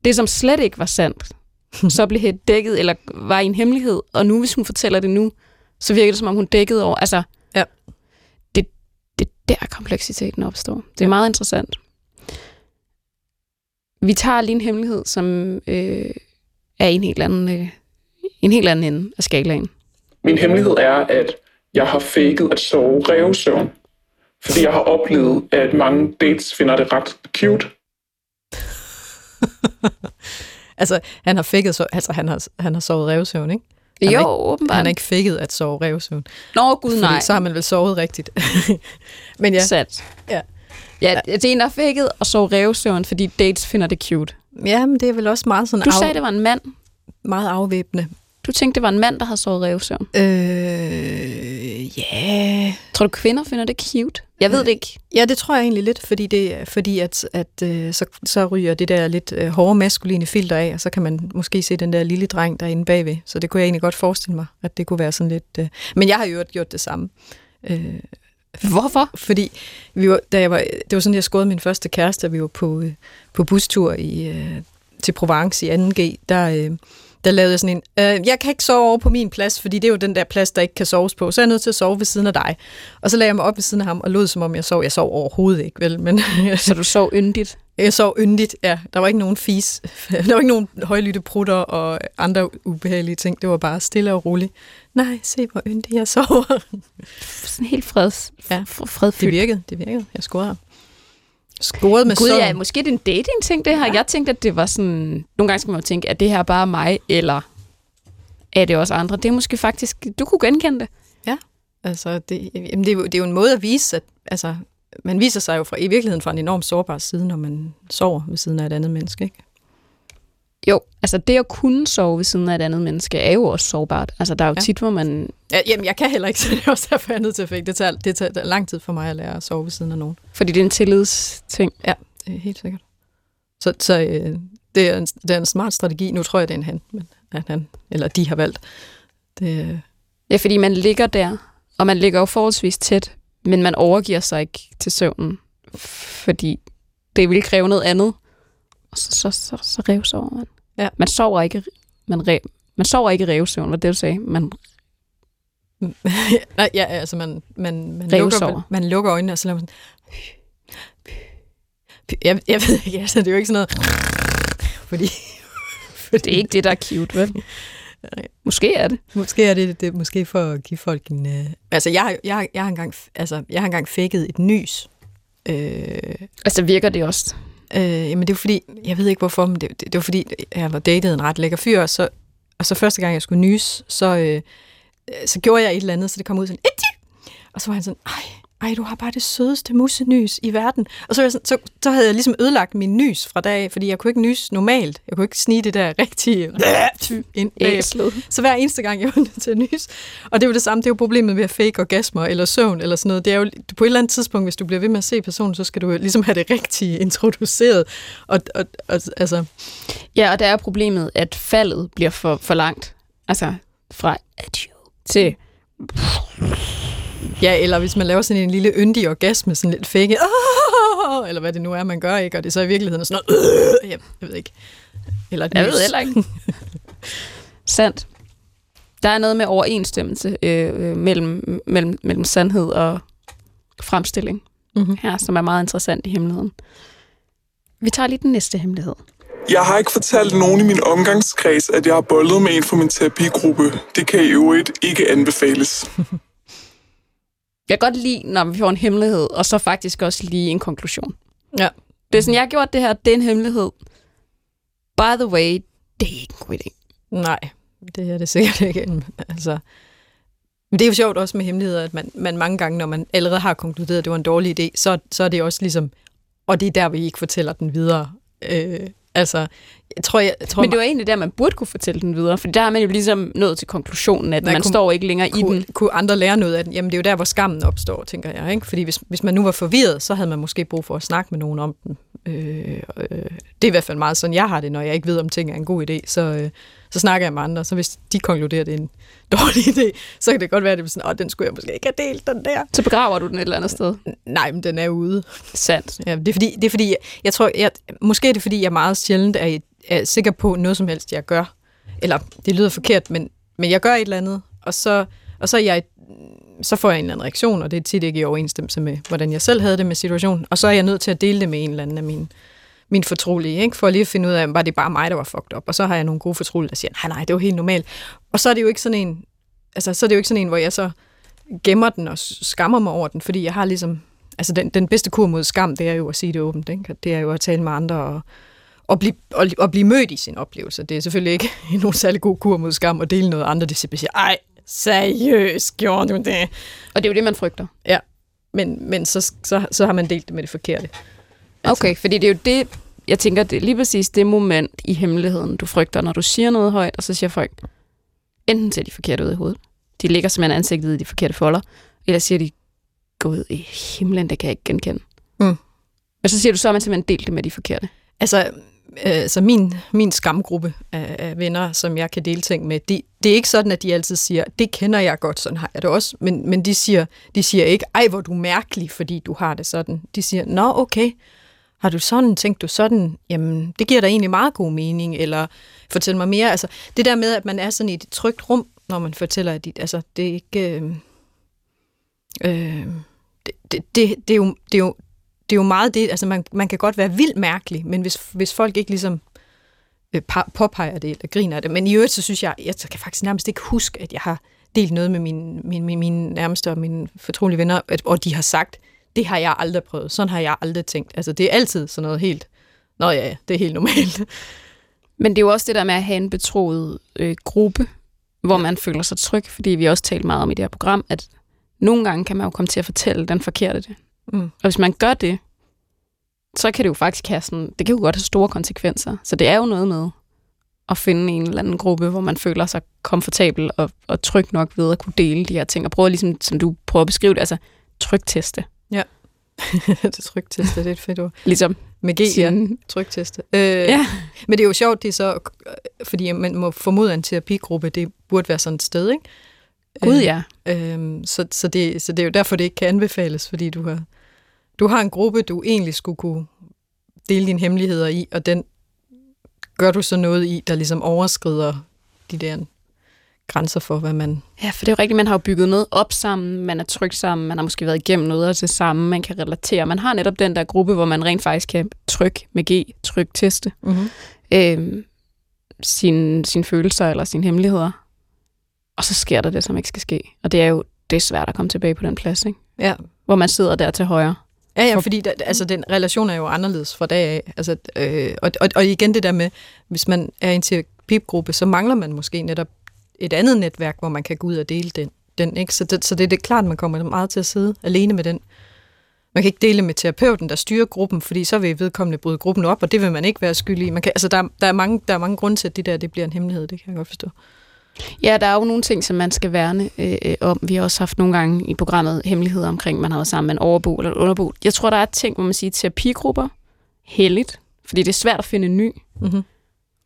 det, som slet ikke var sandt, så blev helt dækket, eller var i en hemmelighed, og nu, hvis hun fortæller det nu, så virker det, som om hun dækkede over. Altså, ja. det, det der kompleksiteten opstår. Det er ja. meget interessant. Vi tager lige en hemmelighed, som øh, er en helt anden, øh, en helt anden ende af skalaen. Min hemmelighed er, at jeg har faked at sove revsøvn. Fordi jeg har oplevet, at mange dates finder det ret cute. altså, han har fikket, så, altså, han har, han har sovet revsøvn, ikke? Han jo, har ikke, åbenbart. Han har ikke fikket at sove revsøvn. Nå, gud Fordi nej. så har man vel sovet rigtigt. Men ja, Sat. Ja. Ja, det er en, der er fækket og så revsøvn, fordi dates finder det cute. Ja, men det er vel også meget sådan Du af, sagde, det var en mand. meget afvæbnende. Du tænkte, det var en mand, der havde sovet revsøvn. Øh, ja... Tror du, kvinder finder det cute? Jeg ved det ikke. Ja, det tror jeg egentlig lidt, fordi, det, fordi at, at øh, så, så ryger det der lidt øh, hårde maskuline filter af, og så kan man måske se den der lille dreng derinde bagved. Så det kunne jeg egentlig godt forestille mig, at det kunne være sådan lidt... Øh. Men jeg har jo gjort det samme. Øh, Hvorfor? fordi vi var, da jeg var, det var sådan, jeg skåede min første kæreste, da vi var på, øh, på bustur i, øh, til Provence i 2G. Der, øh, der lavede jeg sådan en, øh, jeg kan ikke sove over på min plads, fordi det er jo den der plads, der ikke kan soves på, så er jeg nødt til at sove ved siden af dig. Og så lagde jeg mig op ved siden af ham og lød, som om jeg sov. Jeg sov overhovedet ikke, vel, men Så du sov yndigt? jeg sov yndigt, ja. Der var ikke nogen fis, der var ikke nogen højlytte prutter og andre ubehagelige ting. Det var bare stille og roligt. Nej, se hvor yndigt jeg sover. Sådan helt freds, Ja. ja. fredfyldt. Det virkede, det virkede. Jeg scorede. Scoret med Gud, søvn. ja, måske er det en dating-ting, det her. Ja. Jeg tænkte, at det var sådan... Nogle gange skal man jo tænke, at det her bare er mig, eller er det også andre? Det er måske faktisk... Du kunne genkende det. Altså, det, jamen, det, er jo, det er jo en måde at vise, at altså, man viser sig jo fra, i virkeligheden fra en enormt sårbar side, når man sover ved siden af et andet menneske. Ikke? Jo, altså det at kunne sove ved siden af et andet menneske, er jo også sårbart. Altså der er jo Ja. tit, hvor man... Ja, jamen, jeg kan heller ikke, så det er også derfor, jeg er nødt til at fik. Det tager, det tager lang tid for mig at lære at sove ved siden af nogen. Fordi det er en tillidsting. Ja, er helt sikkert. Så, så øh, det, er en, det er en smart strategi. Nu tror jeg, det er en han, men at han eller de har valgt. Det, øh, Ja, fordi man ligger der, og man ligger jo forholdsvis tæt, men man overgiver sig ikke til søvnen, fordi det vil kræve noget andet. Og så, så, så, så revsover man. Ja. Man sover ikke, man, re, man sover ikke i revsøvn, var det, du sagde. Man, nej, ja, altså man, man, man, Revsover. lukker, man lukker øjnene, og så laver man jeg, jeg ved ikke, altså, det er jo ikke sådan noget fordi, fordi det er ikke det, der er cute, vel? Måske er det. Måske er det, det måske for at give folk en... Øh, altså, jeg, har- jeg, jeg, har engang, altså, jeg har engang fækket et nys. Øh, Altså virker det også øh, jamen, det var fordi... Jeg ved ikke, hvorfor, men det, det, det var fordi, jeg var datet en ret lækker fyr, og så, og så første gang, jeg skulle nys, så, øh, så gjorde jeg et eller andet, så det kom ud sådan... Itty! Og så var han sådan, ej, ej, du har bare det sødeste musenys i verden. Og så, sådan, så, så havde jeg ligesom ødelagt min nys fra dag af, fordi jeg kunne ikke nys normalt. Jeg kunne ikke snige det der rigtige ind bagefter. Så hver eneste gang, jeg var nødt til at nys. Og det er jo det samme, det er jo problemet ved at fake orgasmer eller søvn eller sådan noget. Det er jo på et eller andet tidspunkt, hvis du bliver ved med at se personen, så skal du ligesom have det rigtige introduceret. Og, og, og altså, Ja, og der er problemet, at faldet bliver for, for langt. Altså fra adieu til... ja, eller hvis man laver sådan en lille yndig orgasme, sådan lidt "Åh!" eller hvad det nu er, man gør, ikke? Og det er så i virkeligheden sådan noget, "Øh!" jeg, jeg ved ikke. Eller et Jeg nys. ved heller ikke. Sandt. Der er noget med overensstemmelse øh, øh, mellem, mellem, mellem sandhed og fremstilling Mhm. her, som er meget interessant i hemmeligheden. Vi tager lige den næste hemmelighed. Jeg har ikke fortalt nogen i min omgangskreds, at jeg har bollet med en fra min terapigruppe. Det kan i øvrigt ikke anbefales. Jeg kan godt lide, når vi får en hemmelighed, og så faktisk også lige en konklusion. Ja. Det er sådan, jeg har gjort det her, det er en hemmelighed. By the way, det er ikke en god idé. Nej, det er det sikkert ikke. Altså, men det er jo sjovt også med hemmeligheder, at man, man mange gange, når man allerede har konkluderet, at det var en dårlig idé, så, så er det også ligesom, og det er der, vi ikke fortæller den videre. Øh, altså, jeg tror, jeg, jeg tror Men det var egentlig der, man burde kunne fortælle den videre, for der har man jo ligesom nået til konklusionen, at Nej, man kunne- står ikke længere i den. kunne, kunne andre lære noget af den? Jamen, det er jo der, hvor skammen opstår, tænker jeg. Ikke? Fordi hvis, hvis man nu var forvirret, så havde man måske brug for at snakke med nogen om den. Øh, øh, det er i hvert fald meget sådan, jeg har det, når jeg ikke ved, om ting er en god idé. Så, øh, så snakker jeg med andre. Så hvis de konkluderer, at det er en dårlig idé, så kan det godt være, at det er sådan, åh, den skulle jeg måske ikke have delt, den der. Så begraver du den et eller andet sted. Nej, men den er ude. Sandt. Ja, det er fordi, det er fordi jeg, jeg tror, jeg, måske er det fordi, jeg meget sjældent er, er sikker på noget som helst, jeg gør. Eller, det lyder forkert, men, men jeg gør et eller andet, og så, og så, er jeg, så får jeg en eller anden reaktion, og det er tit ikke i overensstemmelse med, hvordan jeg selv havde det med situationen. Og så er jeg nødt til at dele det med en eller anden af mine, mine fortrolige, ikke? for lige at finde ud af, var det bare mig, der var fucked up. Og så har jeg nogle gode fortrolige, der siger, nej, nej, det var helt normalt. Og så er det jo ikke sådan en, altså, så er det jo ikke sådan en, hvor jeg så gemmer den og skammer mig over den, fordi jeg har ligesom, altså den, den bedste kur mod skam, det er jo at sige det åbent, ikke? Det er jo at tale med andre og, at blive, at, at blive mødt i sin oplevelse. Det er selvfølgelig ikke nogen særlig god kur mod skam at dele noget andre, de simpelthen siger, ej, seriøst, gjorde du det? Og det er jo det, man frygter. Ja, men, men så, så, så har man delt det med det forkerte. Altså. Okay, fordi det er jo det, jeg tænker, det er lige præcis det moment i hemmeligheden, du frygter, når du siger noget højt, og så siger folk, enten ser de forkert ud i hovedet, de ligger simpelthen ansigtet i de forkerte folder, eller siger de, gå ud i himlen, det kan jeg ikke genkende. Mm. Og så siger du, så har man simpelthen delt det med de forkerte. Altså, øh, så min, min skamgruppe af, af venner, som jeg kan dele ting med, de, det er ikke sådan, at de altid siger, det kender jeg godt, sådan har jeg det også, men, men de, siger, de siger ikke, ej, hvor du mærkelig, fordi du har det sådan. De siger, nå, okay, har du sådan, tænkt du sådan, jamen, det giver da egentlig meget god mening, eller fortæl mig mere. Altså, det der med, at man er sådan i et trygt rum, når man fortæller, at dit, altså, det er ikke... Øh, øh, det, det, det, det, er jo, det, er jo, det er jo meget det, altså man, man kan godt være vildt mærkelig, men hvis, hvis folk ikke ligesom øh, påpeger det eller griner af det, men i øvrigt så synes jeg, jeg kan faktisk nærmest ikke huske, at jeg har delt noget med mine, mine, mine, mine nærmeste og mine fortrolige venner, at, og de har sagt, det har jeg aldrig prøvet, sådan har jeg aldrig tænkt. Altså det er altid sådan noget helt, nå ja, det er helt normalt. Men det er jo også det der med at have en betroet øh, gruppe, hvor man føler sig tryg, fordi vi også talt meget om i det her program, at nogle gange kan man jo komme til at fortælle den forkerte det. Mm. Og hvis man gør det, så kan det jo faktisk have sådan, det kan jo godt have store konsekvenser. Så det er jo noget med at finde en eller anden gruppe, hvor man føler sig komfortabel og, og tryg nok ved at kunne dele de her ting. Og prøve ligesom, som du prøver at beskrive det, altså trygteste. Ja, det er trygteste, det er et fedt ord. Ligesom med G, ja. Trygteste. Øh, ja. Men det er jo sjovt, det er så, fordi man må formode en terapigruppe, det burde være sådan et sted, ikke? Gud ja. Øh, så, så, det, så det er jo derfor, det ikke kan anbefales, fordi du har, du har en gruppe, du egentlig skulle kunne dele dine hemmeligheder i, og den gør du så noget i, der ligesom overskrider de der grænser for, hvad man... Ja, for det er jo rigtigt, man har jo bygget noget op sammen, man er trygt sammen, man har måske været igennem noget af det samme, man kan relatere. Man har netop den der gruppe, hvor man rent faktisk kan trykke med G, tryk teste mm-hmm. øh, sine sin følelser eller sine hemmeligheder. Og så sker der det, som ikke skal ske. Og det er jo det er svært at komme tilbage på den plads, ikke? Ja. Hvor man sidder der til højre. Ja, ja, fordi der, altså, den relation er jo anderledes fra dag af. Altså, øh, og, og, og igen det der med, hvis man er i en terapigruppe, så mangler man måske netop et andet netværk, hvor man kan gå ud og dele den. den ikke? Så, det, så det, det er klart, at man kommer meget til at sidde alene med den. Man kan ikke dele med terapeuten, der styrer gruppen, fordi så vil vedkommende bryde gruppen op, og det vil man ikke være skyldig i. Man kan, altså, der, der, er mange, der er mange grunde til, at det der det bliver en hemmelighed, det kan jeg godt forstå. Ja, der er jo nogle ting, som man skal værne øh, øh, om. Vi har også haft nogle gange i programmet hemmeligheder omkring, man har været sammen med en overbo eller en underbo. Jeg tror, der er ting, hvor man siger terapigrupper, heldigt, fordi det er svært at finde en ny. Mm-hmm.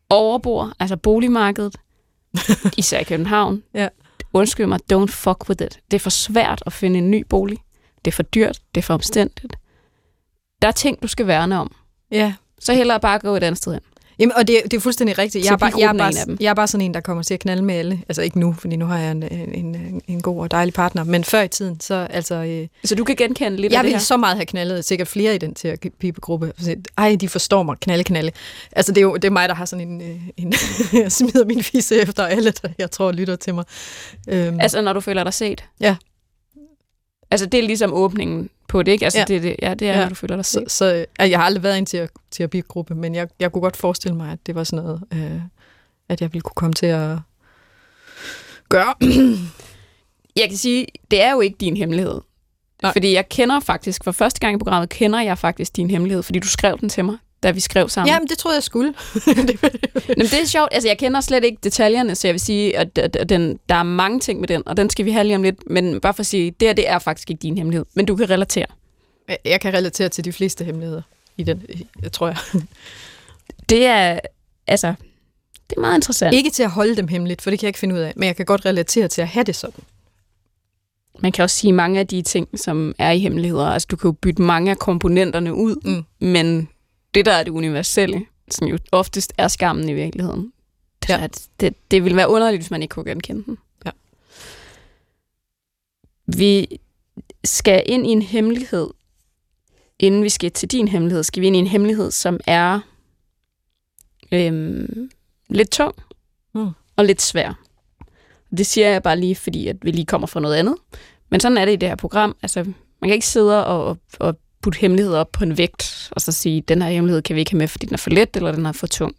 Overbord, altså boligmarkedet, især i København. ja. Undskyld mig, don't fuck with it. Det er for svært at finde en ny bolig. Det er for dyrt, det er for omstændigt. Der er ting, du skal værne om. Ja. Så hellere bare gå et andet sted hen. Jamen, og det, det er fuldstændig rigtigt. Jeg er, bare, jeg, er bare, jeg er bare sådan en, der kommer til at knalde med alle. Altså ikke nu, fordi nu har jeg en, en, en god og dejlig partner. Men før i tiden, så altså... Øh, så du kan genkende lidt jeg af det Jeg vil så meget have knaldet, sikkert flere i den terapigruppe. Ej, de forstår mig, knalde, knalde. Altså det er jo det er mig, der har sådan en... Øh, en jeg smider min fisse efter alle, der jeg tror lytter til mig. Øhm. Altså når du føler dig set? Ja. Altså det er ligesom åbningen på det, ikke? Altså, ja. Det, det, ja, det er, ja. når du føler dig set. Så, så altså, jeg har aldrig været i en til terapigruppe, men jeg, jeg kunne godt forestille mig, at det var sådan noget, øh, at jeg ville kunne komme til at gøre. jeg kan sige, det er jo ikke din hemmelighed. Nej. Fordi jeg kender faktisk, for første gang i programmet, kender jeg faktisk din hemmelighed, fordi du skrev den til mig, da vi skrev sammen. Jamen, det troede jeg skulle. Jamen, det er sjovt. Altså, jeg kender slet ikke detaljerne, så jeg vil sige, at, at den, der er mange ting med den, og den skal vi have lige om lidt. Men bare for at sige, det her, det er faktisk ikke din hemmelighed. Men du kan relatere. Jeg kan relatere til de fleste hemmeligheder i den, jeg tror jeg. Det er, altså, det er meget interessant. Ikke til at holde dem hemmeligt, for det kan jeg ikke finde ud af, men jeg kan godt relatere til at have det sådan. Man kan også sige mange af de ting, som er i hemmeligheder. Altså, du kan jo bytte mange af komponenterne ud, mm. men det, der er det universelle, som jo oftest er skammen i virkeligheden. Det, ja. at det, det ville være underligt, hvis man ikke kunne genkende den. Ja. Vi skal ind i en hemmelighed. Inden vi skal til din hemmelighed, skal vi ind i en hemmelighed, som er øhm, lidt tung mm. og lidt svær. Det siger jeg bare lige, fordi at vi lige kommer fra noget andet. Men sådan er det i det her program. Altså, man kan ikke sidde og, og putte hemmeligheder op på en vægt, og så sige, den her hemmelighed kan vi ikke have med, fordi den er for let, eller den er for tung.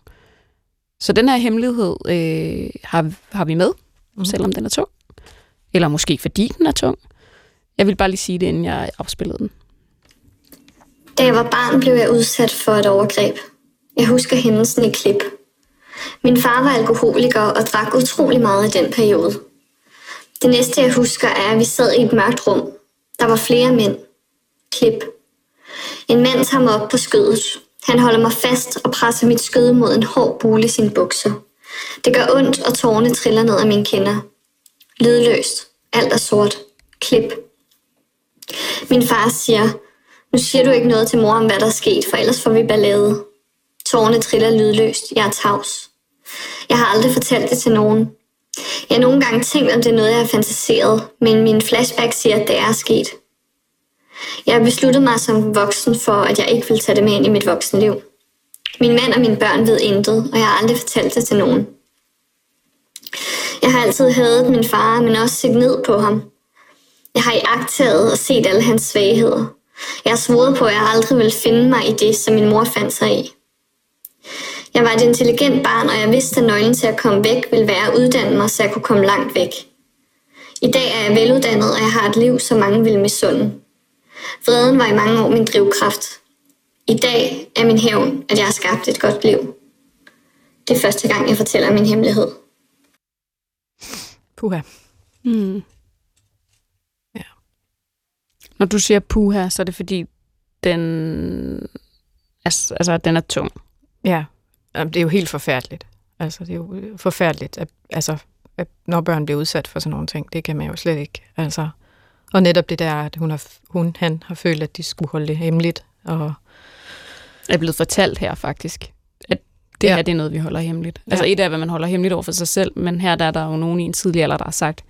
Så den her hemmelighed øh, har, har vi med, mm. selvom den er tung. Eller måske fordi den er tung. Jeg vil bare lige sige det, inden jeg afspillede den. Da jeg var barn, blev jeg udsat for et overgreb. Jeg husker hændelsen i klip. Min far var alkoholiker og drak utrolig meget i den periode. Det næste, jeg husker, er, at vi sad i et mørkt rum. Der var flere mænd. Klip. En mand tager mig op på skødet. Han holder mig fast og presser mit skød mod en hård bule i sin bukser. Det gør ondt, og tårne triller ned af mine kinder. Lydløst. Alt er sort. Klip. Min far siger, nu siger du ikke noget til mor om, hvad der er sket, for ellers får vi ballade. Tårne triller lydløst. Jeg er tavs. Jeg har aldrig fortalt det til nogen. Jeg har nogle gange tænkt, om det er noget, jeg har fantaseret, men min flashback siger, at det er sket. Jeg besluttede mig som voksen for, at jeg ikke vil tage det med ind i mit voksenliv. Min mand og mine børn ved intet, og jeg har aldrig fortalt det til nogen. Jeg har altid hadet min far, men også set ned på ham. Jeg har iagtaget og set alle hans svagheder. Jeg har svoret på, at jeg aldrig vil finde mig i det, som min mor fandt sig i. Jeg var et intelligent barn, og jeg vidste, at nøglen til at komme væk ville være at uddanne mig, så jeg kunne komme langt væk. I dag er jeg veluddannet, og jeg har et liv, som mange vil misunde. Vreden var i mange år min drivkraft. I dag er min hævn, at jeg har skabt et godt liv. Det er første gang, jeg fortæller min hemmelighed. Puha. Mm. Ja. Når du siger puha, så er det fordi, den, altså, altså, den er tung. Ja, det er jo helt forfærdeligt. Altså, det er jo forfærdeligt, at, altså, at når børn bliver udsat for sådan nogle ting, det kan man jo slet ikke. Altså, og netop det der, at hun, har, hun han har følt, at de skulle holde det hemmeligt. Og er blevet fortalt her faktisk, at det ja. her det er noget, vi holder hemmeligt. Altså ja. et af, hvad man holder hemmeligt over for sig selv, men her der er der jo nogen i en tidlig alder, der har sagt,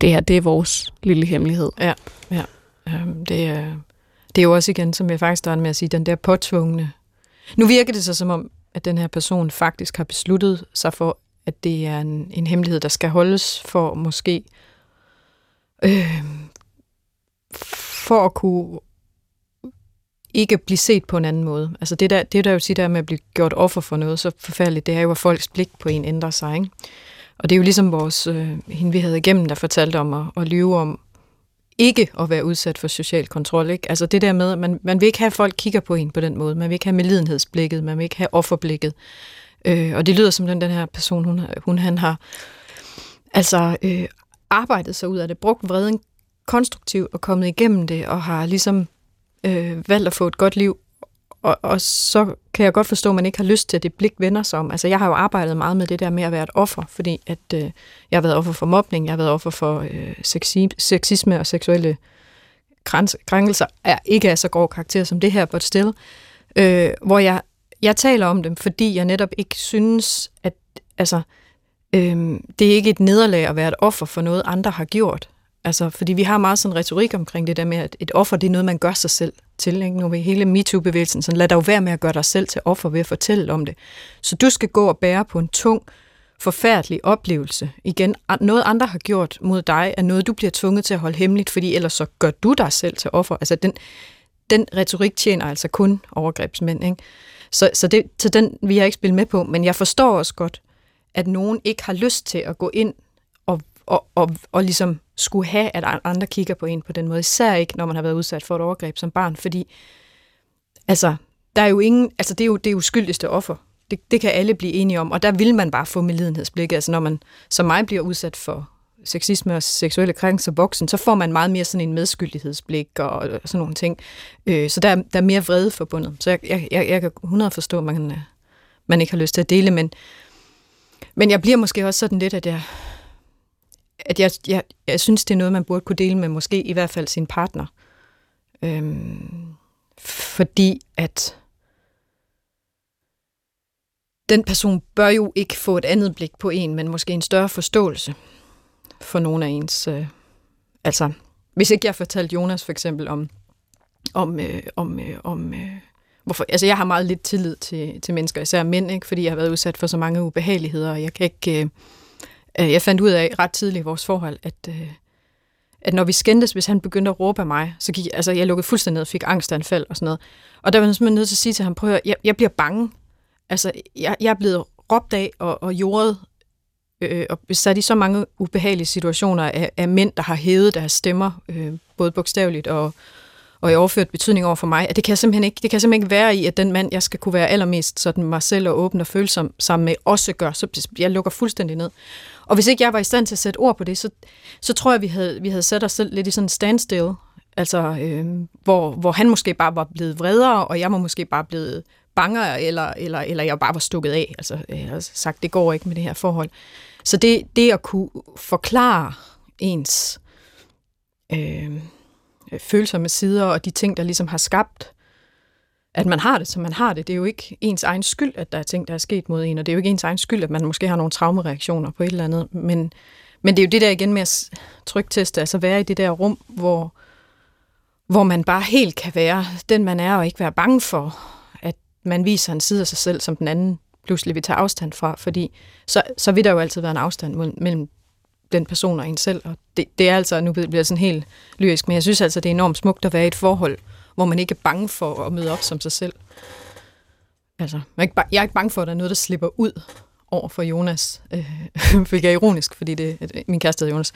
det her, det er vores lille hemmelighed. Ja, ja. Øhm, det, er, det er jo også igen, som jeg faktisk startede med at sige, den der påtvungne. Nu virker det så som om, at den her person faktisk har besluttet sig for, at det er en, en hemmelighed, der skal holdes for måske øh, for at kunne ikke blive set på en anden måde. Altså det der, det der jo siger der med at blive gjort offer for noget så forfærdeligt, det er jo, at folks blik på en ændrer sig. Ikke? Og det er jo ligesom vores, øh, hende vi havde igennem, der fortalte om at, at lyve om ikke at være udsat for social kontrol. Ikke? Altså det der med, at man, man vil ikke have, at folk kigger på en på den måde. Man vil ikke have medlidenhedsblikket, man vil ikke have offerblikket. Øh, og det lyder som den, den her person, hun, hun han har altså øh, arbejdet sig ud af det, brugt vreden konstruktivt og kommet igennem det, og har ligesom øh, valgt at få et godt liv. Og, og så kan jeg godt forstå, at man ikke har lyst til, at det blik vender sig om. Altså, jeg har jo arbejdet meget med det der med at være et offer, fordi at, øh, jeg har været offer for mobning, jeg har været offer for øh, sexi- sexisme og seksuelle krænkelser, er ikke af så grov karakter som det her, but still. Øh, hvor jeg, jeg taler om dem, fordi jeg netop ikke synes, at altså, øh, Øhm, det er ikke et nederlag at være et offer for noget, andre har gjort. Altså, fordi vi har meget sådan retorik omkring det der med, at et offer, det er noget, man gør sig selv til. Ikke? Nu ved hele MeToo-bevægelsen, sådan lad dig jo være med at gøre dig selv til offer ved at fortælle om det. Så du skal gå og bære på en tung, forfærdelig oplevelse. Igen, noget andre har gjort mod dig, er noget, du bliver tvunget til at holde hemmeligt, fordi ellers så gør du dig selv til offer. Altså, den, den retorik tjener altså kun overgrebsmænd. Ikke? Så, så, det, så den vil jeg ikke spille med på, men jeg forstår også godt, at nogen ikke har lyst til at gå ind og, og, og, og ligesom skulle have, at andre kigger på en på den måde. Især ikke, når man har været udsat for et overgreb som barn, fordi altså, der er jo ingen, altså det er jo det uskyldigste offer. Det, det kan alle blive enige om, og der vil man bare få medlidenhedsblikket. Altså når man som mig bliver udsat for sexisme og seksuelle krænkelser voksen, så får man meget mere sådan en medskyldighedsblik og sådan nogle ting. Øh, så der, der er mere vrede forbundet. Så jeg, jeg, jeg, jeg kan 100 forstå, at man, man ikke har lyst til at dele, men, men jeg bliver måske også sådan lidt, at jeg, at jeg, jeg, jeg synes, det er noget, man burde kunne dele med måske i hvert fald sin partner. Øhm, fordi at den person bør jo ikke få et andet blik på en, men måske en større forståelse for nogle af ens... Øh, altså, hvis ikke jeg fortalte Jonas for eksempel om, om, øh, om, øh, om øh, hvorfor, altså jeg har meget lidt tillid til, til mennesker, især mænd, ikke? fordi jeg har været udsat for så mange ubehageligheder, og jeg kan ikke... Øh, øh, jeg fandt ud af ret tidligt i vores forhold, at, øh, at når vi skændtes, hvis han begyndte at råbe af mig, så gik altså, jeg lukkede fuldstændig ned og fik angstanfald og sådan noget. Og der var jeg simpelthen nødt til at sige til ham, prøv at høre, jeg, jeg bliver bange. Altså, jeg, jeg er blevet råbt af og, og jordet øh, og sat i så mange ubehagelige situationer af, af mænd, der har hævet deres stemmer, øh, både bogstaveligt og, og i overført betydning over for mig, at det kan simpelthen ikke, det kan simpelthen ikke være i, at den mand, jeg skal kunne være allermest sådan mig selv og åben og følsom sammen med, også gør, så jeg lukker fuldstændig ned. Og hvis ikke jeg var i stand til at sætte ord på det, så, så tror jeg, vi havde, vi havde sat os selv lidt i sådan en standstill, altså øh, hvor, hvor han måske bare var blevet vredere, og jeg var måske bare blevet banger, eller, eller, eller jeg bare var stukket af. Altså, jeg har sagt, det går ikke med det her forhold. Så det, det at kunne forklare ens øh, Øh, følsomme sider, og de ting, der ligesom har skabt, at man har det, som man har det. Det er jo ikke ens egen skyld, at der er ting, der er sket mod en, og det er jo ikke ens egen skyld, at man måske har nogle traumereaktioner på et eller andet. Men, men det er jo det der igen med at trygteste, altså være i det der rum, hvor, hvor man bare helt kan være den, man er, og ikke være bange for, at man viser en side af sig selv, som den anden pludselig vil tage afstand fra, fordi så, så vil der jo altid være en afstand mellem den person og en selv, og det, det er altså, nu bliver det sådan helt lyrisk, men jeg synes altså, det er enormt smukt at være i et forhold, hvor man ikke er bange for at møde op som sig selv. Altså, jeg er ikke, jeg er ikke bange for, at der er noget, der slipper ud over for Jonas, øh, hvilket er ironisk, fordi det min kæreste hedder Jonas,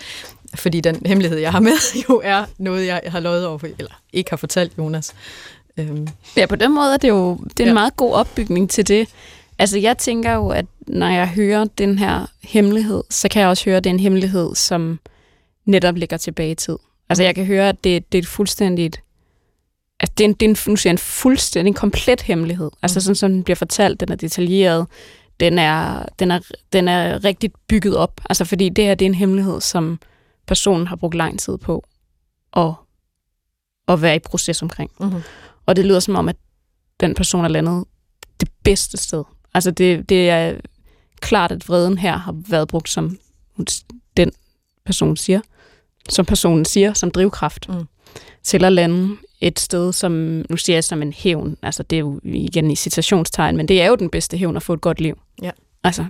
fordi den hemmelighed, jeg har med, jo er noget, jeg har løjet over for, eller ikke har fortalt Jonas. Øhm. Ja, på den måde er det jo det er en ja. meget god opbygning til det. Altså, jeg tænker jo, at når jeg hører den her hemmelighed, så kan jeg også høre, at det er en hemmelighed, som netop ligger tilbage i tid. Altså, jeg kan høre, at det, det er et fuldstændigt Altså, det er en, det er en, nu siger en fuldstændig en komplet hemmelighed. Altså sådan, som den bliver fortalt, den er detaljeret, den er, den er, den er rigtig bygget op. Altså fordi det her, det er en hemmelighed, som personen har brugt lang tid på at, at være i proces omkring. Mm-hmm. Og det lyder som om, at den person er landet det bedste sted. Altså det, det er klart, at vreden her har været brugt som den person siger, som personen siger, som drivkraft mm. til at lande et sted, som, nu siger jeg som en hævn, altså det er jo igen i citationstegn, men det er jo den bedste hævn at få et godt liv. Ja. Altså,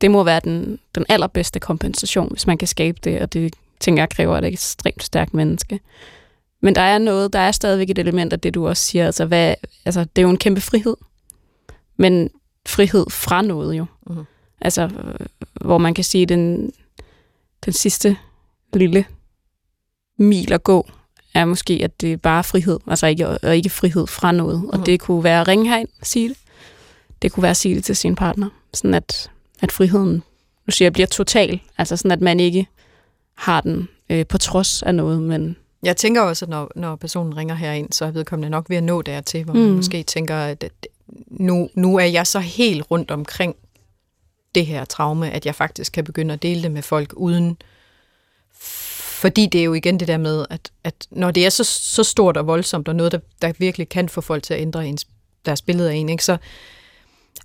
det må være den, den allerbedste kompensation, hvis man kan skabe det, og det tænker jeg kræver et ekstremt stærkt menneske. Men der er noget, der er stadigvæk et element af det, du også siger, altså, hvad, altså det er jo en kæmpe frihed, men frihed fra noget jo. Uh-huh. Altså, hvor man kan sige, den, den sidste lille mil at gå, er måske, at det er bare frihed, altså ikke, og ikke frihed fra noget. Og mm. det kunne være at ringe herind og sige det. Det kunne være at sige det til sin partner. Sådan at, at friheden, nu siger jeg, bliver total. Altså sådan, at man ikke har den øh, på trods af noget, men... Jeg tænker også, at når, når personen ringer herind, så er vedkommende nok ved at nå dertil, hvor mm. man måske tænker, at nu, nu er jeg så helt rundt omkring det her traume, at jeg faktisk kan begynde at dele det med folk uden fordi det er jo igen det der med, at, at når det er så, så stort og voldsomt, og noget, der, der virkelig kan få folk til at ændre ens, deres billede af en, ikke, så,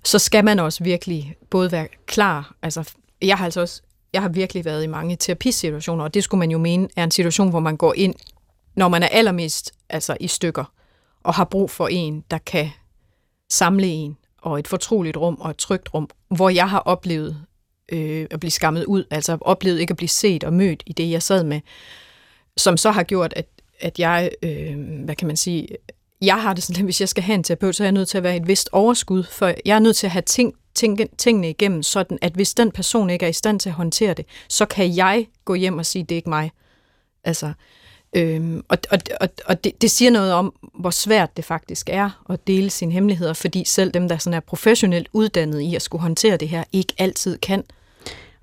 så skal man også virkelig både være klar. Altså, jeg har altså også jeg har virkelig været i mange terapisituationer, og det skulle man jo mene er en situation, hvor man går ind, når man er allermest altså i stykker, og har brug for en, der kan samle en, og et fortroligt rum og et trygt rum, hvor jeg har oplevet øh, at blive skammet ud, altså oplevet ikke at blive set og mødt i det, jeg sad med, som så har gjort, at, at jeg, øh, hvad kan man sige, jeg har det sådan, at hvis jeg skal have en terapeut, så er jeg nødt til at være et vist overskud, for jeg er nødt til at have ting, ting, tingene igennem, sådan at hvis den person ikke er i stand til at håndtere det, så kan jeg gå hjem og sige, det er ikke mig. Altså, Øhm, og og, og, og det, det siger noget om, hvor svært det faktisk er at dele sine hemmeligheder, fordi selv dem, der sådan er professionelt uddannet i at skulle håndtere det her, ikke altid kan.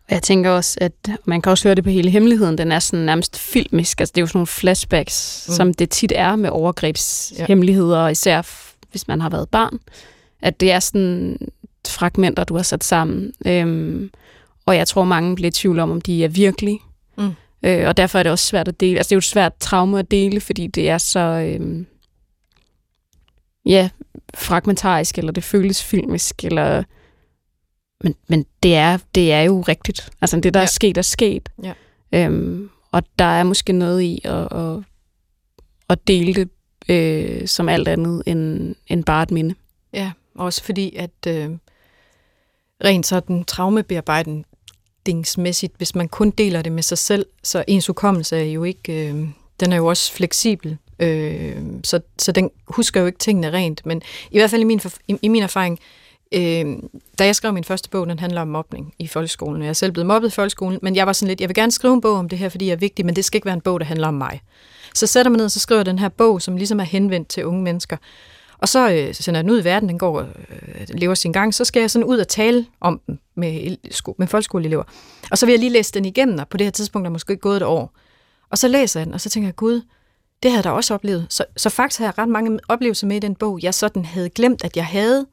Jeg tænker også, at man kan også høre det på hele hemmeligheden, den er sådan nærmest filmisk. Altså det er jo sådan nogle flashbacks, mm. som det tit er med overgrebshemmeligheder, ja. især hvis man har været barn. At det er sådan fragmenter, du har sat sammen. Øhm, og jeg tror, mange bliver i tvivl om, om de er virkelige. Mm. Øh, og derfor er det også svært at dele. Altså det er jo et svært traume at dele, fordi det er så øh, ja, fragmentarisk, eller det føles filmisk, eller men, men det, er, det er jo rigtigt. Altså det, der ja. er sket, er sket. Ja. Øhm, og der er måske noget i at, at, at dele det øh, som alt andet end, end bare et minde. Ja, også fordi at øh, rent sådan traumebearbejden udviklingsmæssigt, hvis man kun deler det med sig selv, så ens hukommelse er jo ikke, øh, den er jo også fleksibel, øh, så, så den husker jo ikke tingene rent, men i hvert fald i min, i, i min erfaring, øh, da jeg skrev min første bog, den handler om mobning i folkeskolen, jeg er selv blevet mobbet i folkeskolen, men jeg var sådan lidt, jeg vil gerne skrive en bog om det her, fordi jeg er vigtig, men det skal ikke være en bog, der handler om mig. Så sætter man ned, og så skriver jeg den her bog, som ligesom er henvendt til unge mennesker, og så, øh, så sender jeg den ud i verden, den går øh, lever sin gang, så skal jeg sådan ud og tale om den med, med folkeskoleelever. Og så vil jeg lige læse den igennem, og på det her tidspunkt er måske gået et år. Og så læser jeg den, og så tænker jeg, gud, det havde jeg da også oplevet. Så, så faktisk har jeg ret mange oplevelser med i den bog, jeg sådan havde glemt, at jeg havde,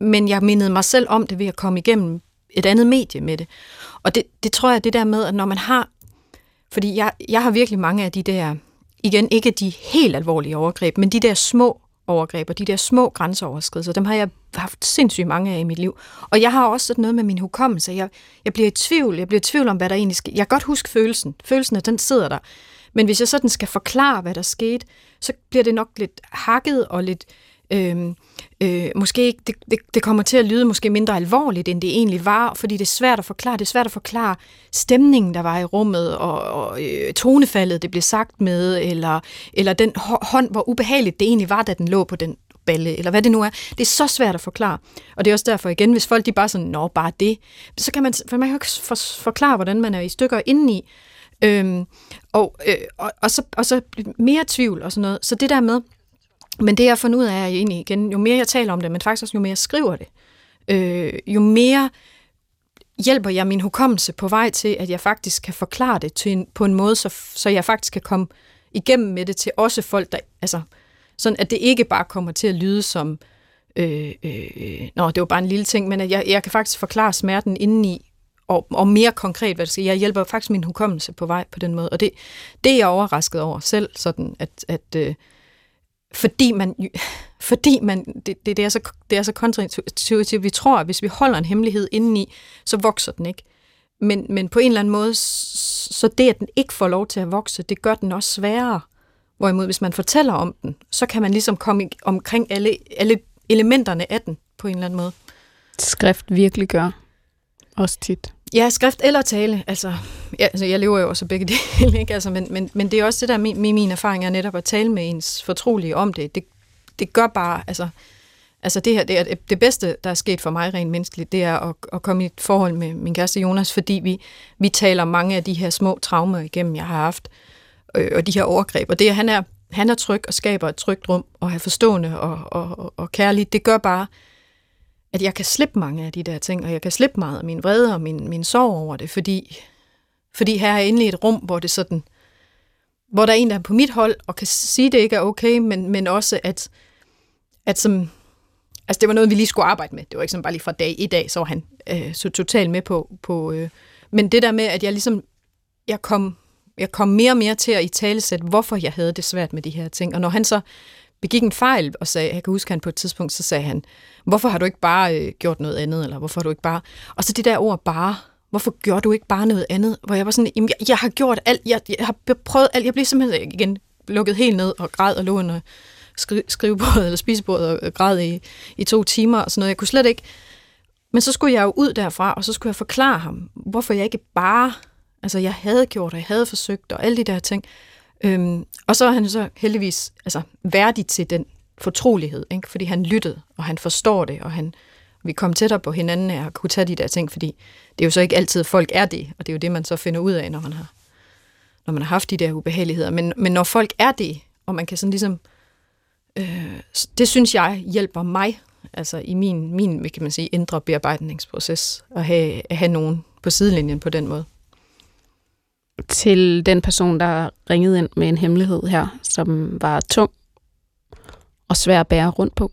men jeg mindede mig selv om det ved at komme igennem et andet medie med det. Og det, det tror jeg, det der med, at når man har, fordi jeg, jeg har virkelig mange af de der, igen ikke de helt alvorlige overgreb, men de der små overgreb og de der små grænseoverskridelser, dem har jeg haft sindssygt mange af i mit liv. Og jeg har også sådan noget med min hukommelse. Jeg, jeg bliver i tvivl. Jeg bliver i tvivl om, hvad der egentlig sker. Jeg kan godt huske følelsen. Følelsen, at den sidder der. Men hvis jeg sådan skal forklare, hvad der skete, så bliver det nok lidt hakket og lidt... Øh, øh, måske ikke, det, det, det kommer til at lyde måske mindre alvorligt, end det egentlig var, fordi det er svært at forklare. Det er svært at forklare stemningen, der var i rummet, og, og øh, tonefaldet, det blev sagt med, eller, eller den hånd, hvor ubehageligt det egentlig var, da den lå på den balle, eller hvad det nu er. Det er så svært at forklare. Og det er også derfor igen, hvis folk de bare sådan, nå, bare det, så kan man, for man kan jo ikke forklare, hvordan man er i stykker indeni. Øhm, og, øh, og, og, så, og så mere tvivl og sådan noget. Så det der med, men det jeg har fundet ud af er egentlig igen, jo mere jeg taler om det, men faktisk også jo mere jeg skriver det, øh, jo mere hjælper jeg min hukommelse på vej til, at jeg faktisk kan forklare det til en, på en måde, så, så jeg faktisk kan komme igennem med det til også folk, der, altså, sådan at det ikke bare kommer til at lyde som, øh, øh, øh nå, det var bare en lille ting, men at jeg, jeg kan faktisk forklare smerten indeni, og, og mere konkret, hvad det skal. Jeg hjælper faktisk min hukommelse på vej på den måde, og det, det er jeg overrasket over selv, sådan at, at øh, fordi man, fordi man det, det, er så, det er så kontraintuitivt. Vi tror, at hvis vi holder en hemmelighed indeni, så vokser den ikke. Men, men på en eller anden måde, så det, at den ikke får lov til at vokse, det gør den også sværere. Hvorimod, hvis man fortæller om den, så kan man ligesom komme omkring alle, alle elementerne af den på en eller anden måde. Skrift virkelig gør også tit. Ja, skrift eller tale. Altså, ja, altså jeg lever jo også begge dele, ikke? Altså, men, men, men det er også det der med min, min erfaring er netop at tale med ens fortrolige om det. Det, det gør bare, altså, altså det her, det er det bedste, der er sket for mig rent menneskeligt, det er at, at komme i et forhold med min kæreste Jonas, fordi vi, vi taler mange af de her små traumer igennem, jeg har haft, øh, og de her overgreb. Og det, at han er, han er tryg og skaber et trygt rum, og er forstående og, og, og, og kærlig, det gør bare, at jeg kan slippe mange af de der ting, og jeg kan slippe meget af min vrede og min, min sorg over det, fordi, fordi her er endelig et rum, hvor det sådan, hvor der er en, der er på mit hold, og kan sige, at det ikke er okay, men, men også, at, at som, altså det var noget, vi lige skulle arbejde med. Det var ikke sådan bare lige fra dag i dag, så var han øh, så totalt med på, på øh, men det der med, at jeg ligesom, jeg kom, jeg kom mere og mere til at i talesætte, hvorfor jeg havde det svært med de her ting. Og når han så begik en fejl og sagde, jeg kan huske, han på et tidspunkt, så sagde han, hvorfor har du ikke bare øh, gjort noget andet, eller hvorfor har du ikke bare... Og så det der ord bare, hvorfor gjorde du ikke bare noget andet? Hvor jeg var sådan, jamen, jeg, jeg har gjort alt, jeg, jeg har prøvet alt, jeg blev simpelthen øh, igen lukket helt ned og græd og lå under skri, skrivebordet eller spisebordet og øh, græd i, i to timer og sådan noget. Jeg kunne slet ikke... Men så skulle jeg jo ud derfra, og så skulle jeg forklare ham, hvorfor jeg ikke bare... Altså, jeg havde gjort, og jeg havde forsøgt, og alle de der ting. Øhm, og så er han så heldigvis altså, værdig til den fortrolighed, ikke? fordi han lyttede, og han forstår det, og han, vi kom tættere på hinanden af at kunne tage de der ting, fordi det er jo så ikke altid, folk er det, og det er jo det, man så finder ud af, når man har, når man har haft de der ubehageligheder. Men, men når folk er det, og man kan sådan ligesom, øh, det synes jeg hjælper mig, altså i min, min kan man sige, indre bearbejdningsproces, at have, at have nogen på sidelinjen på den måde til den person, der ringede ind med en hemmelighed her, som var tung og svær at bære rundt på.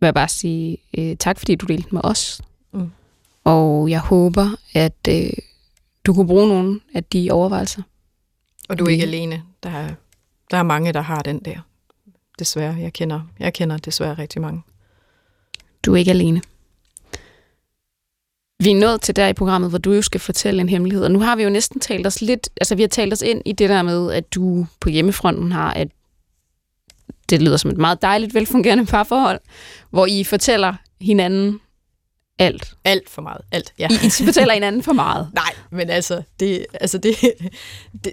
Vil jeg bare sige øh, tak, fordi du delte med os. Mm. Og jeg håber, at øh, du kunne bruge nogle af de overvejelser. Og du er ikke alene. Der er, der er mange, der har den der. Desværre. Jeg kender, jeg kender desværre rigtig mange. Du er ikke alene. Vi er nået til der i programmet, hvor du jo skal fortælle en hemmelighed. Og nu har vi jo næsten talt os lidt, altså vi har talt os ind i det der med, at du på hjemmefronten har et, det lyder som et meget dejligt, velfungerende parforhold, hvor I fortæller hinanden alt. Alt for meget. Alt, ja. I, I fortæller hinanden for meget. Nej, men altså, det, altså det, det,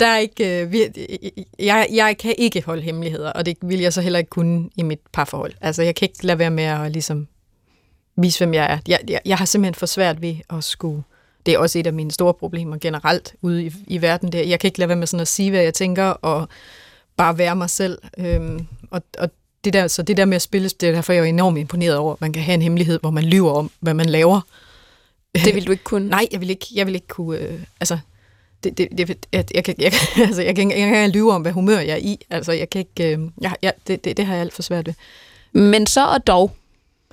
der er ikke, øh, vi, jeg, jeg kan ikke holde hemmeligheder, og det vil jeg så heller ikke kunne i mit parforhold. Altså, jeg kan ikke lade være med at ligesom vise, hvem jeg er. Jeg, jeg, jeg har simpelthen for svært ved at skulle... Det er også et af mine store problemer generelt ude i, i verden. Der. Jeg kan ikke lade være med sådan at sige, hvad jeg tænker, og bare være mig selv. Øhm, og, og det der, så det der med at spille, det er derfor, jeg er enormt imponeret over, at man kan have en hemmelighed, hvor man lyver om, hvad man laver. Det vil du ikke kunne? Nej, jeg vil ikke, jeg vil ikke kunne... Øh, altså, det, det, det, jeg, jeg, kan, jeg, altså, jeg, kan, jeg kan ikke lyve om, hvad humør jeg er i. Altså, jeg kan ikke... Øh, jeg, jeg, det, det, det har jeg alt for svært ved. Men så og dog,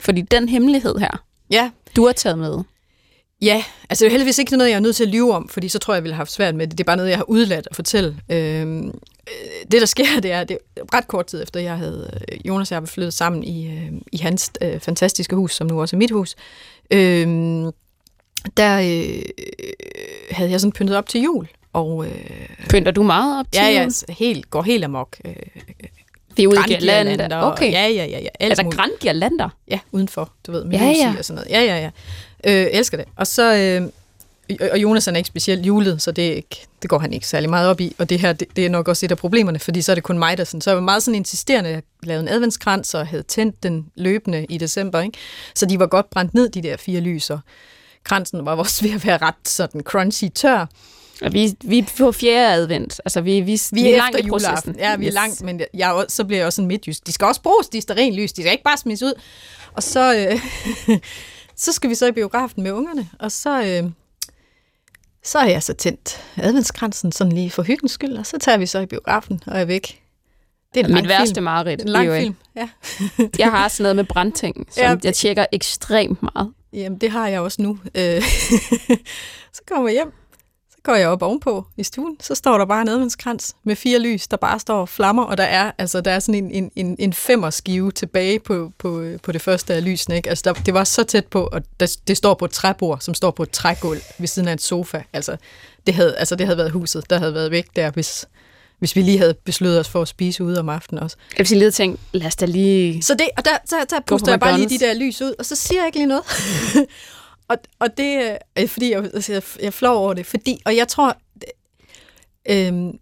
fordi den hemmelighed her, Ja, du har taget med, Ja, altså det er heldigvis ikke noget, jeg er nødt til at lyve om, fordi så tror jeg, jeg ville have haft svært med det. Det er bare noget, jeg har udladt at fortælle. Øhm, øh, det, der sker, det er, det er ret kort tid efter, jeg havde, øh, Jonas og jeg flyttet sammen i, øh, i hans øh, fantastiske hus, som nu også er mit hus. Øhm, der øh, havde jeg sådan pyntet op til jul. Og, øh, pynter du meget op til ja, ja, jul? altså, helt, går helt amok. Øh, Vi er ude i Okay. Ja, ja, ja. ja alt altså. Grand Girlander. Ja, udenfor, du ved, med Ja, ja, og sådan noget. Ja, ja, ja. Øh, elsker det. Og så, øh, og- Jonas er ikke specielt julet, så det, ikke, det går han ikke særlig meget op i. Og det her, det, det er nok også et af problemerne, fordi så er det kun mig, der sådan. Så jeg var meget sådan insisterende. Jeg lavede en adventskrans og havde tændt den løbende i december, ikke? Så de var godt brændt ned, de der fire lyser. Kransen var også ved at være ret sådan crunchy tør. Og vi, vi er på fjerde advent. Altså, vi, vi, Vi er, langt efter i processen. Ja, vi er Yes. langt, men jeg, er så bliver jeg også sådan midtjysk. De skal også bruges, de er lys. De skal ikke bare smides ud. Og så, øh, så skal vi så i biografen med ungerne, og så, øh, så har jeg så tændt adventskransen sådan lige for hyggens skyld, og så tager vi så i biografen og er væk. Det er en Mit værste film. mareridt. En lang film, ja. Jeg har sådan noget med brandting, som Ja. jeg tjekker ekstremt meget. Jamen, det har jeg også nu. Øh, så kommer jeg hjem, går jeg op ovenpå i stuen, så står der bare en adventskrans med fire lys, der bare står og flammer, og der er, altså, der er sådan en, en, en, en femmerskive tilbage på, på, på det første af lysene. Ikke? Altså, der, det var så tæt på, og der, det står på et træbord, som står på et trægulv ved siden af en sofa. Altså, det havde, altså, det havde været huset, der havde været væk der, hvis, hvis vi lige havde besluttet os for at spise ude om aftenen også. Jeg vil lige tænkt, lad os da lige... Så det, og der, så, der Gå puster jeg bare lige de der lys ud, og så siger jeg ikke lige noget. og, og det er fordi, jeg, altså, jeg, jeg flår over det, fordi, og jeg tror, øhm,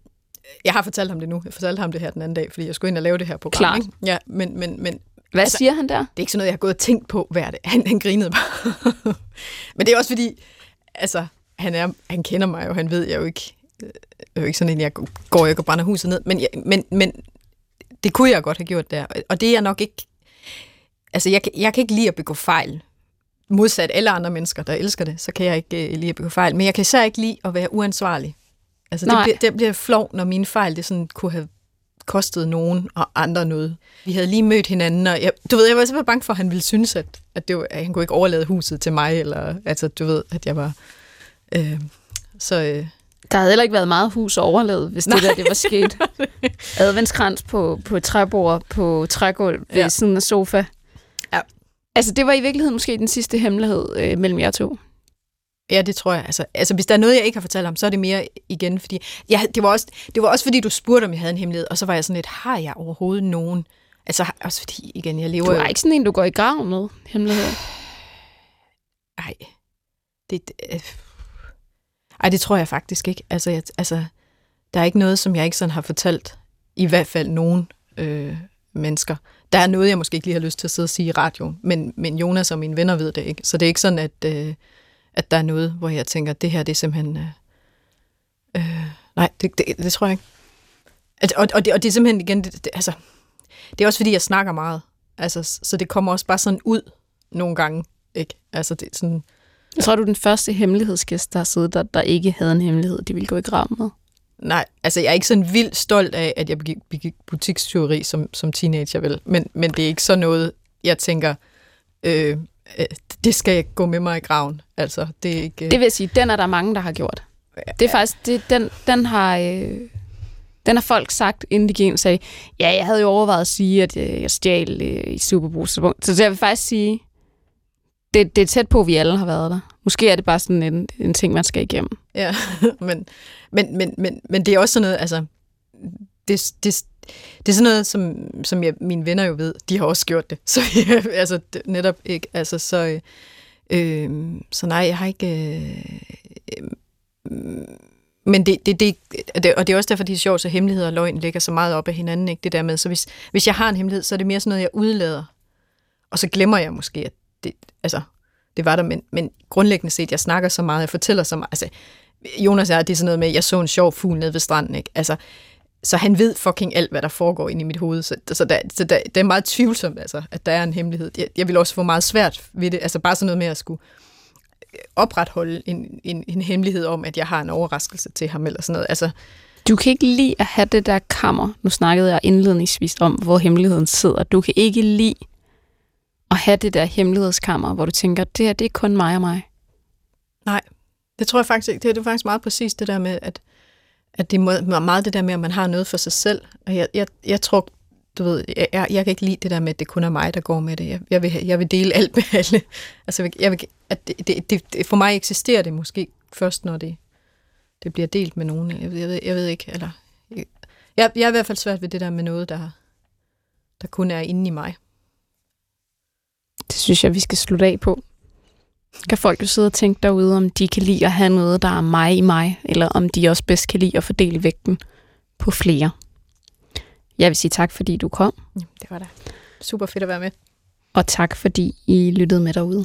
jeg har fortalt ham det nu, jeg fortalte ham det her den anden dag, fordi jeg skulle ind og lave det her program. Klart. Ikke? Ja, men, men, men Hvad altså- siger han der? det er ikke sådan noget, jeg har gået og tænkt på, hvad er det? Han, han grinede bare. Men det er også fordi, altså, han, er, han kender mig jo, han ved jeg jo ikke, øh, jeg er jo ikke sådan en, jeg går ikke og brænder huset ned, men, jeg, men, men det kunne jeg godt have gjort der, og det er jeg nok ikke, altså jeg, jeg kan ikke lide at begå fejl, modsat alle andre mennesker, der elsker det, så kan jeg ikke uh, lide at begå fejl, men jeg kan især ikke lide at være uansvarlig. Altså det Nej. bliver, det bliver flov, når mine fejl, det sådan kunne have kostet nogen og andre noget. Vi havde lige mødt hinanden, og jeg, du ved, jeg var simpelthen bange for, at han ville synes, at, at, det var, at han kunne ikke overlade huset til mig, eller altså, du ved, at jeg var... Øh, så øh, Der havde heller ikke været meget hus overlevet, hvis det Nej. der det var sket. Adventskrans på, på træbord, på trægulv ved ja. siden af sofa. Altså, det var i virkeligheden måske den sidste hemmelighed øh, mellem jer to. ja, det tror jeg. Altså, altså, hvis der er noget, jeg ikke har fortalt ham, så er det mere igen, fordi... Ja, det, var også, det var også, fordi du spurgte, om jeg havde en hemmelighed, og så var jeg sådan lidt, har jeg overhovedet nogen? Altså, også fordi, igen, jeg lever Du jo... er ikke sådan en, du går i graven med, hemmelighed. Nej. Det, det, øh, ej, det tror jeg faktisk ikke. Altså, jeg, altså, der er ikke noget, som jeg ikke sådan har fortalt. I hvert fald nogen øh, mennesker. Der er noget, jeg måske ikke lige har lyst til at sidde og sige i radioen. Men, men Jonas og mine venner ved det ikke. Så det er ikke sådan, at, øh, at der er noget, hvor jeg tænker, det her det er simpelthen... Øh, øh, nej, det, det, det tror jeg ikke. At, og, og, det, og det er simpelthen igen... Det, det, altså, det er også fordi, jeg snakker meget. Altså, så det kommer også bare sådan ud nogle gange. Ikke? Altså, det er sådan... Jeg tror, du er den første hemmelighedsgæst, der har siddet der, der ikke havde en hemmelighed, de ville gå i graven med. Nej, altså jeg er ikke sådan vildt stolt af, at jeg begik, begik butikstyveri som, som teenager, vel? Men, men det er ikke sådan noget, jeg tænker, øh, øh, det skal jeg gå med mig i graven. Altså, det er ikke... Det vil sige, den er der mange, der har gjort. Det er faktisk, det, den, den har... Øh, den har folk sagt, inden de gik ind og sagde, ja, jeg havde jo overvejet at sige, at øh, jeg stjal øh, i Superbrug. Så så jeg vil faktisk sige, det, det er tæt på, at vi alle har været der. Måske er det bare sådan en, en ting, man skal igennem. Ja, men, men, men, men, men det er også sådan noget, altså, det, det, det er sådan noget, som, som jeg, mine venner jo ved, de har også gjort det. Så jeg, altså, det, netop ikke, altså, så, øh, så nej, jeg har ikke... Øh, øh, men det, det, det, det, og det er også derfor, det er sjovt, så hemmeligheder og løgn ligger så meget op af hinanden, ikke? det der med. Så hvis, hvis jeg har en hemmelighed, så er det mere sådan noget, jeg udlader. Og så glemmer jeg måske, at det, altså, det var der, men, men grundlæggende set, jeg snakker så meget, jeg fortæller så meget. Altså, Jonas er, det er sådan noget med, jeg så en sjov fugl nede ved stranden, ikke? Altså, så han ved fucking alt, hvad der foregår inde i mit hoved. Så, så, der, så der, det er meget tvivlsomt, altså, at der er en hemmelighed. Jeg, jeg vil også få meget svært ved det. Altså bare sådan noget med at skulle øh, opretholde en, en, en hemmelighed om, at jeg har en overraskelse til ham eller sådan noget. Altså, du kan ikke lide at have det der kammer. Nu snakkede jeg indledningsvis om, hvor hemmeligheden sidder. Du kan ikke lide at have det der hemmelighedskammer, hvor du tænker, det her det er kun mig og mig. Nej, det tror jeg faktisk ikke. Det er, det faktisk meget præcis det der med, at, at det er meget det der med, at man har noget for sig selv. Og jeg, jeg, jeg tror, du ved, jeg, jeg, jeg kan ikke lide det der med, at det kun er mig, der går med det. Jeg, jeg, vil, jeg vil dele alt med alle. Altså, jeg vil, at det, det, det, for mig eksisterer det måske først, når det, det bliver delt med nogen. Jeg, jeg, ved, jeg ved ikke, eller... Jeg, jeg er i hvert fald svært ved det der med noget, der, der kun er inde i mig. Det synes jeg, vi skal slutte af på. Kan folk jo sidde og tænke derude, om de kan lide at have noget, der er mig i mig, eller om de også bedst kan lide at fordele vægten på flere. Jeg vil sige tak, fordi du kom. Det var da super fedt at være med. Og tak, fordi I lyttede med derude.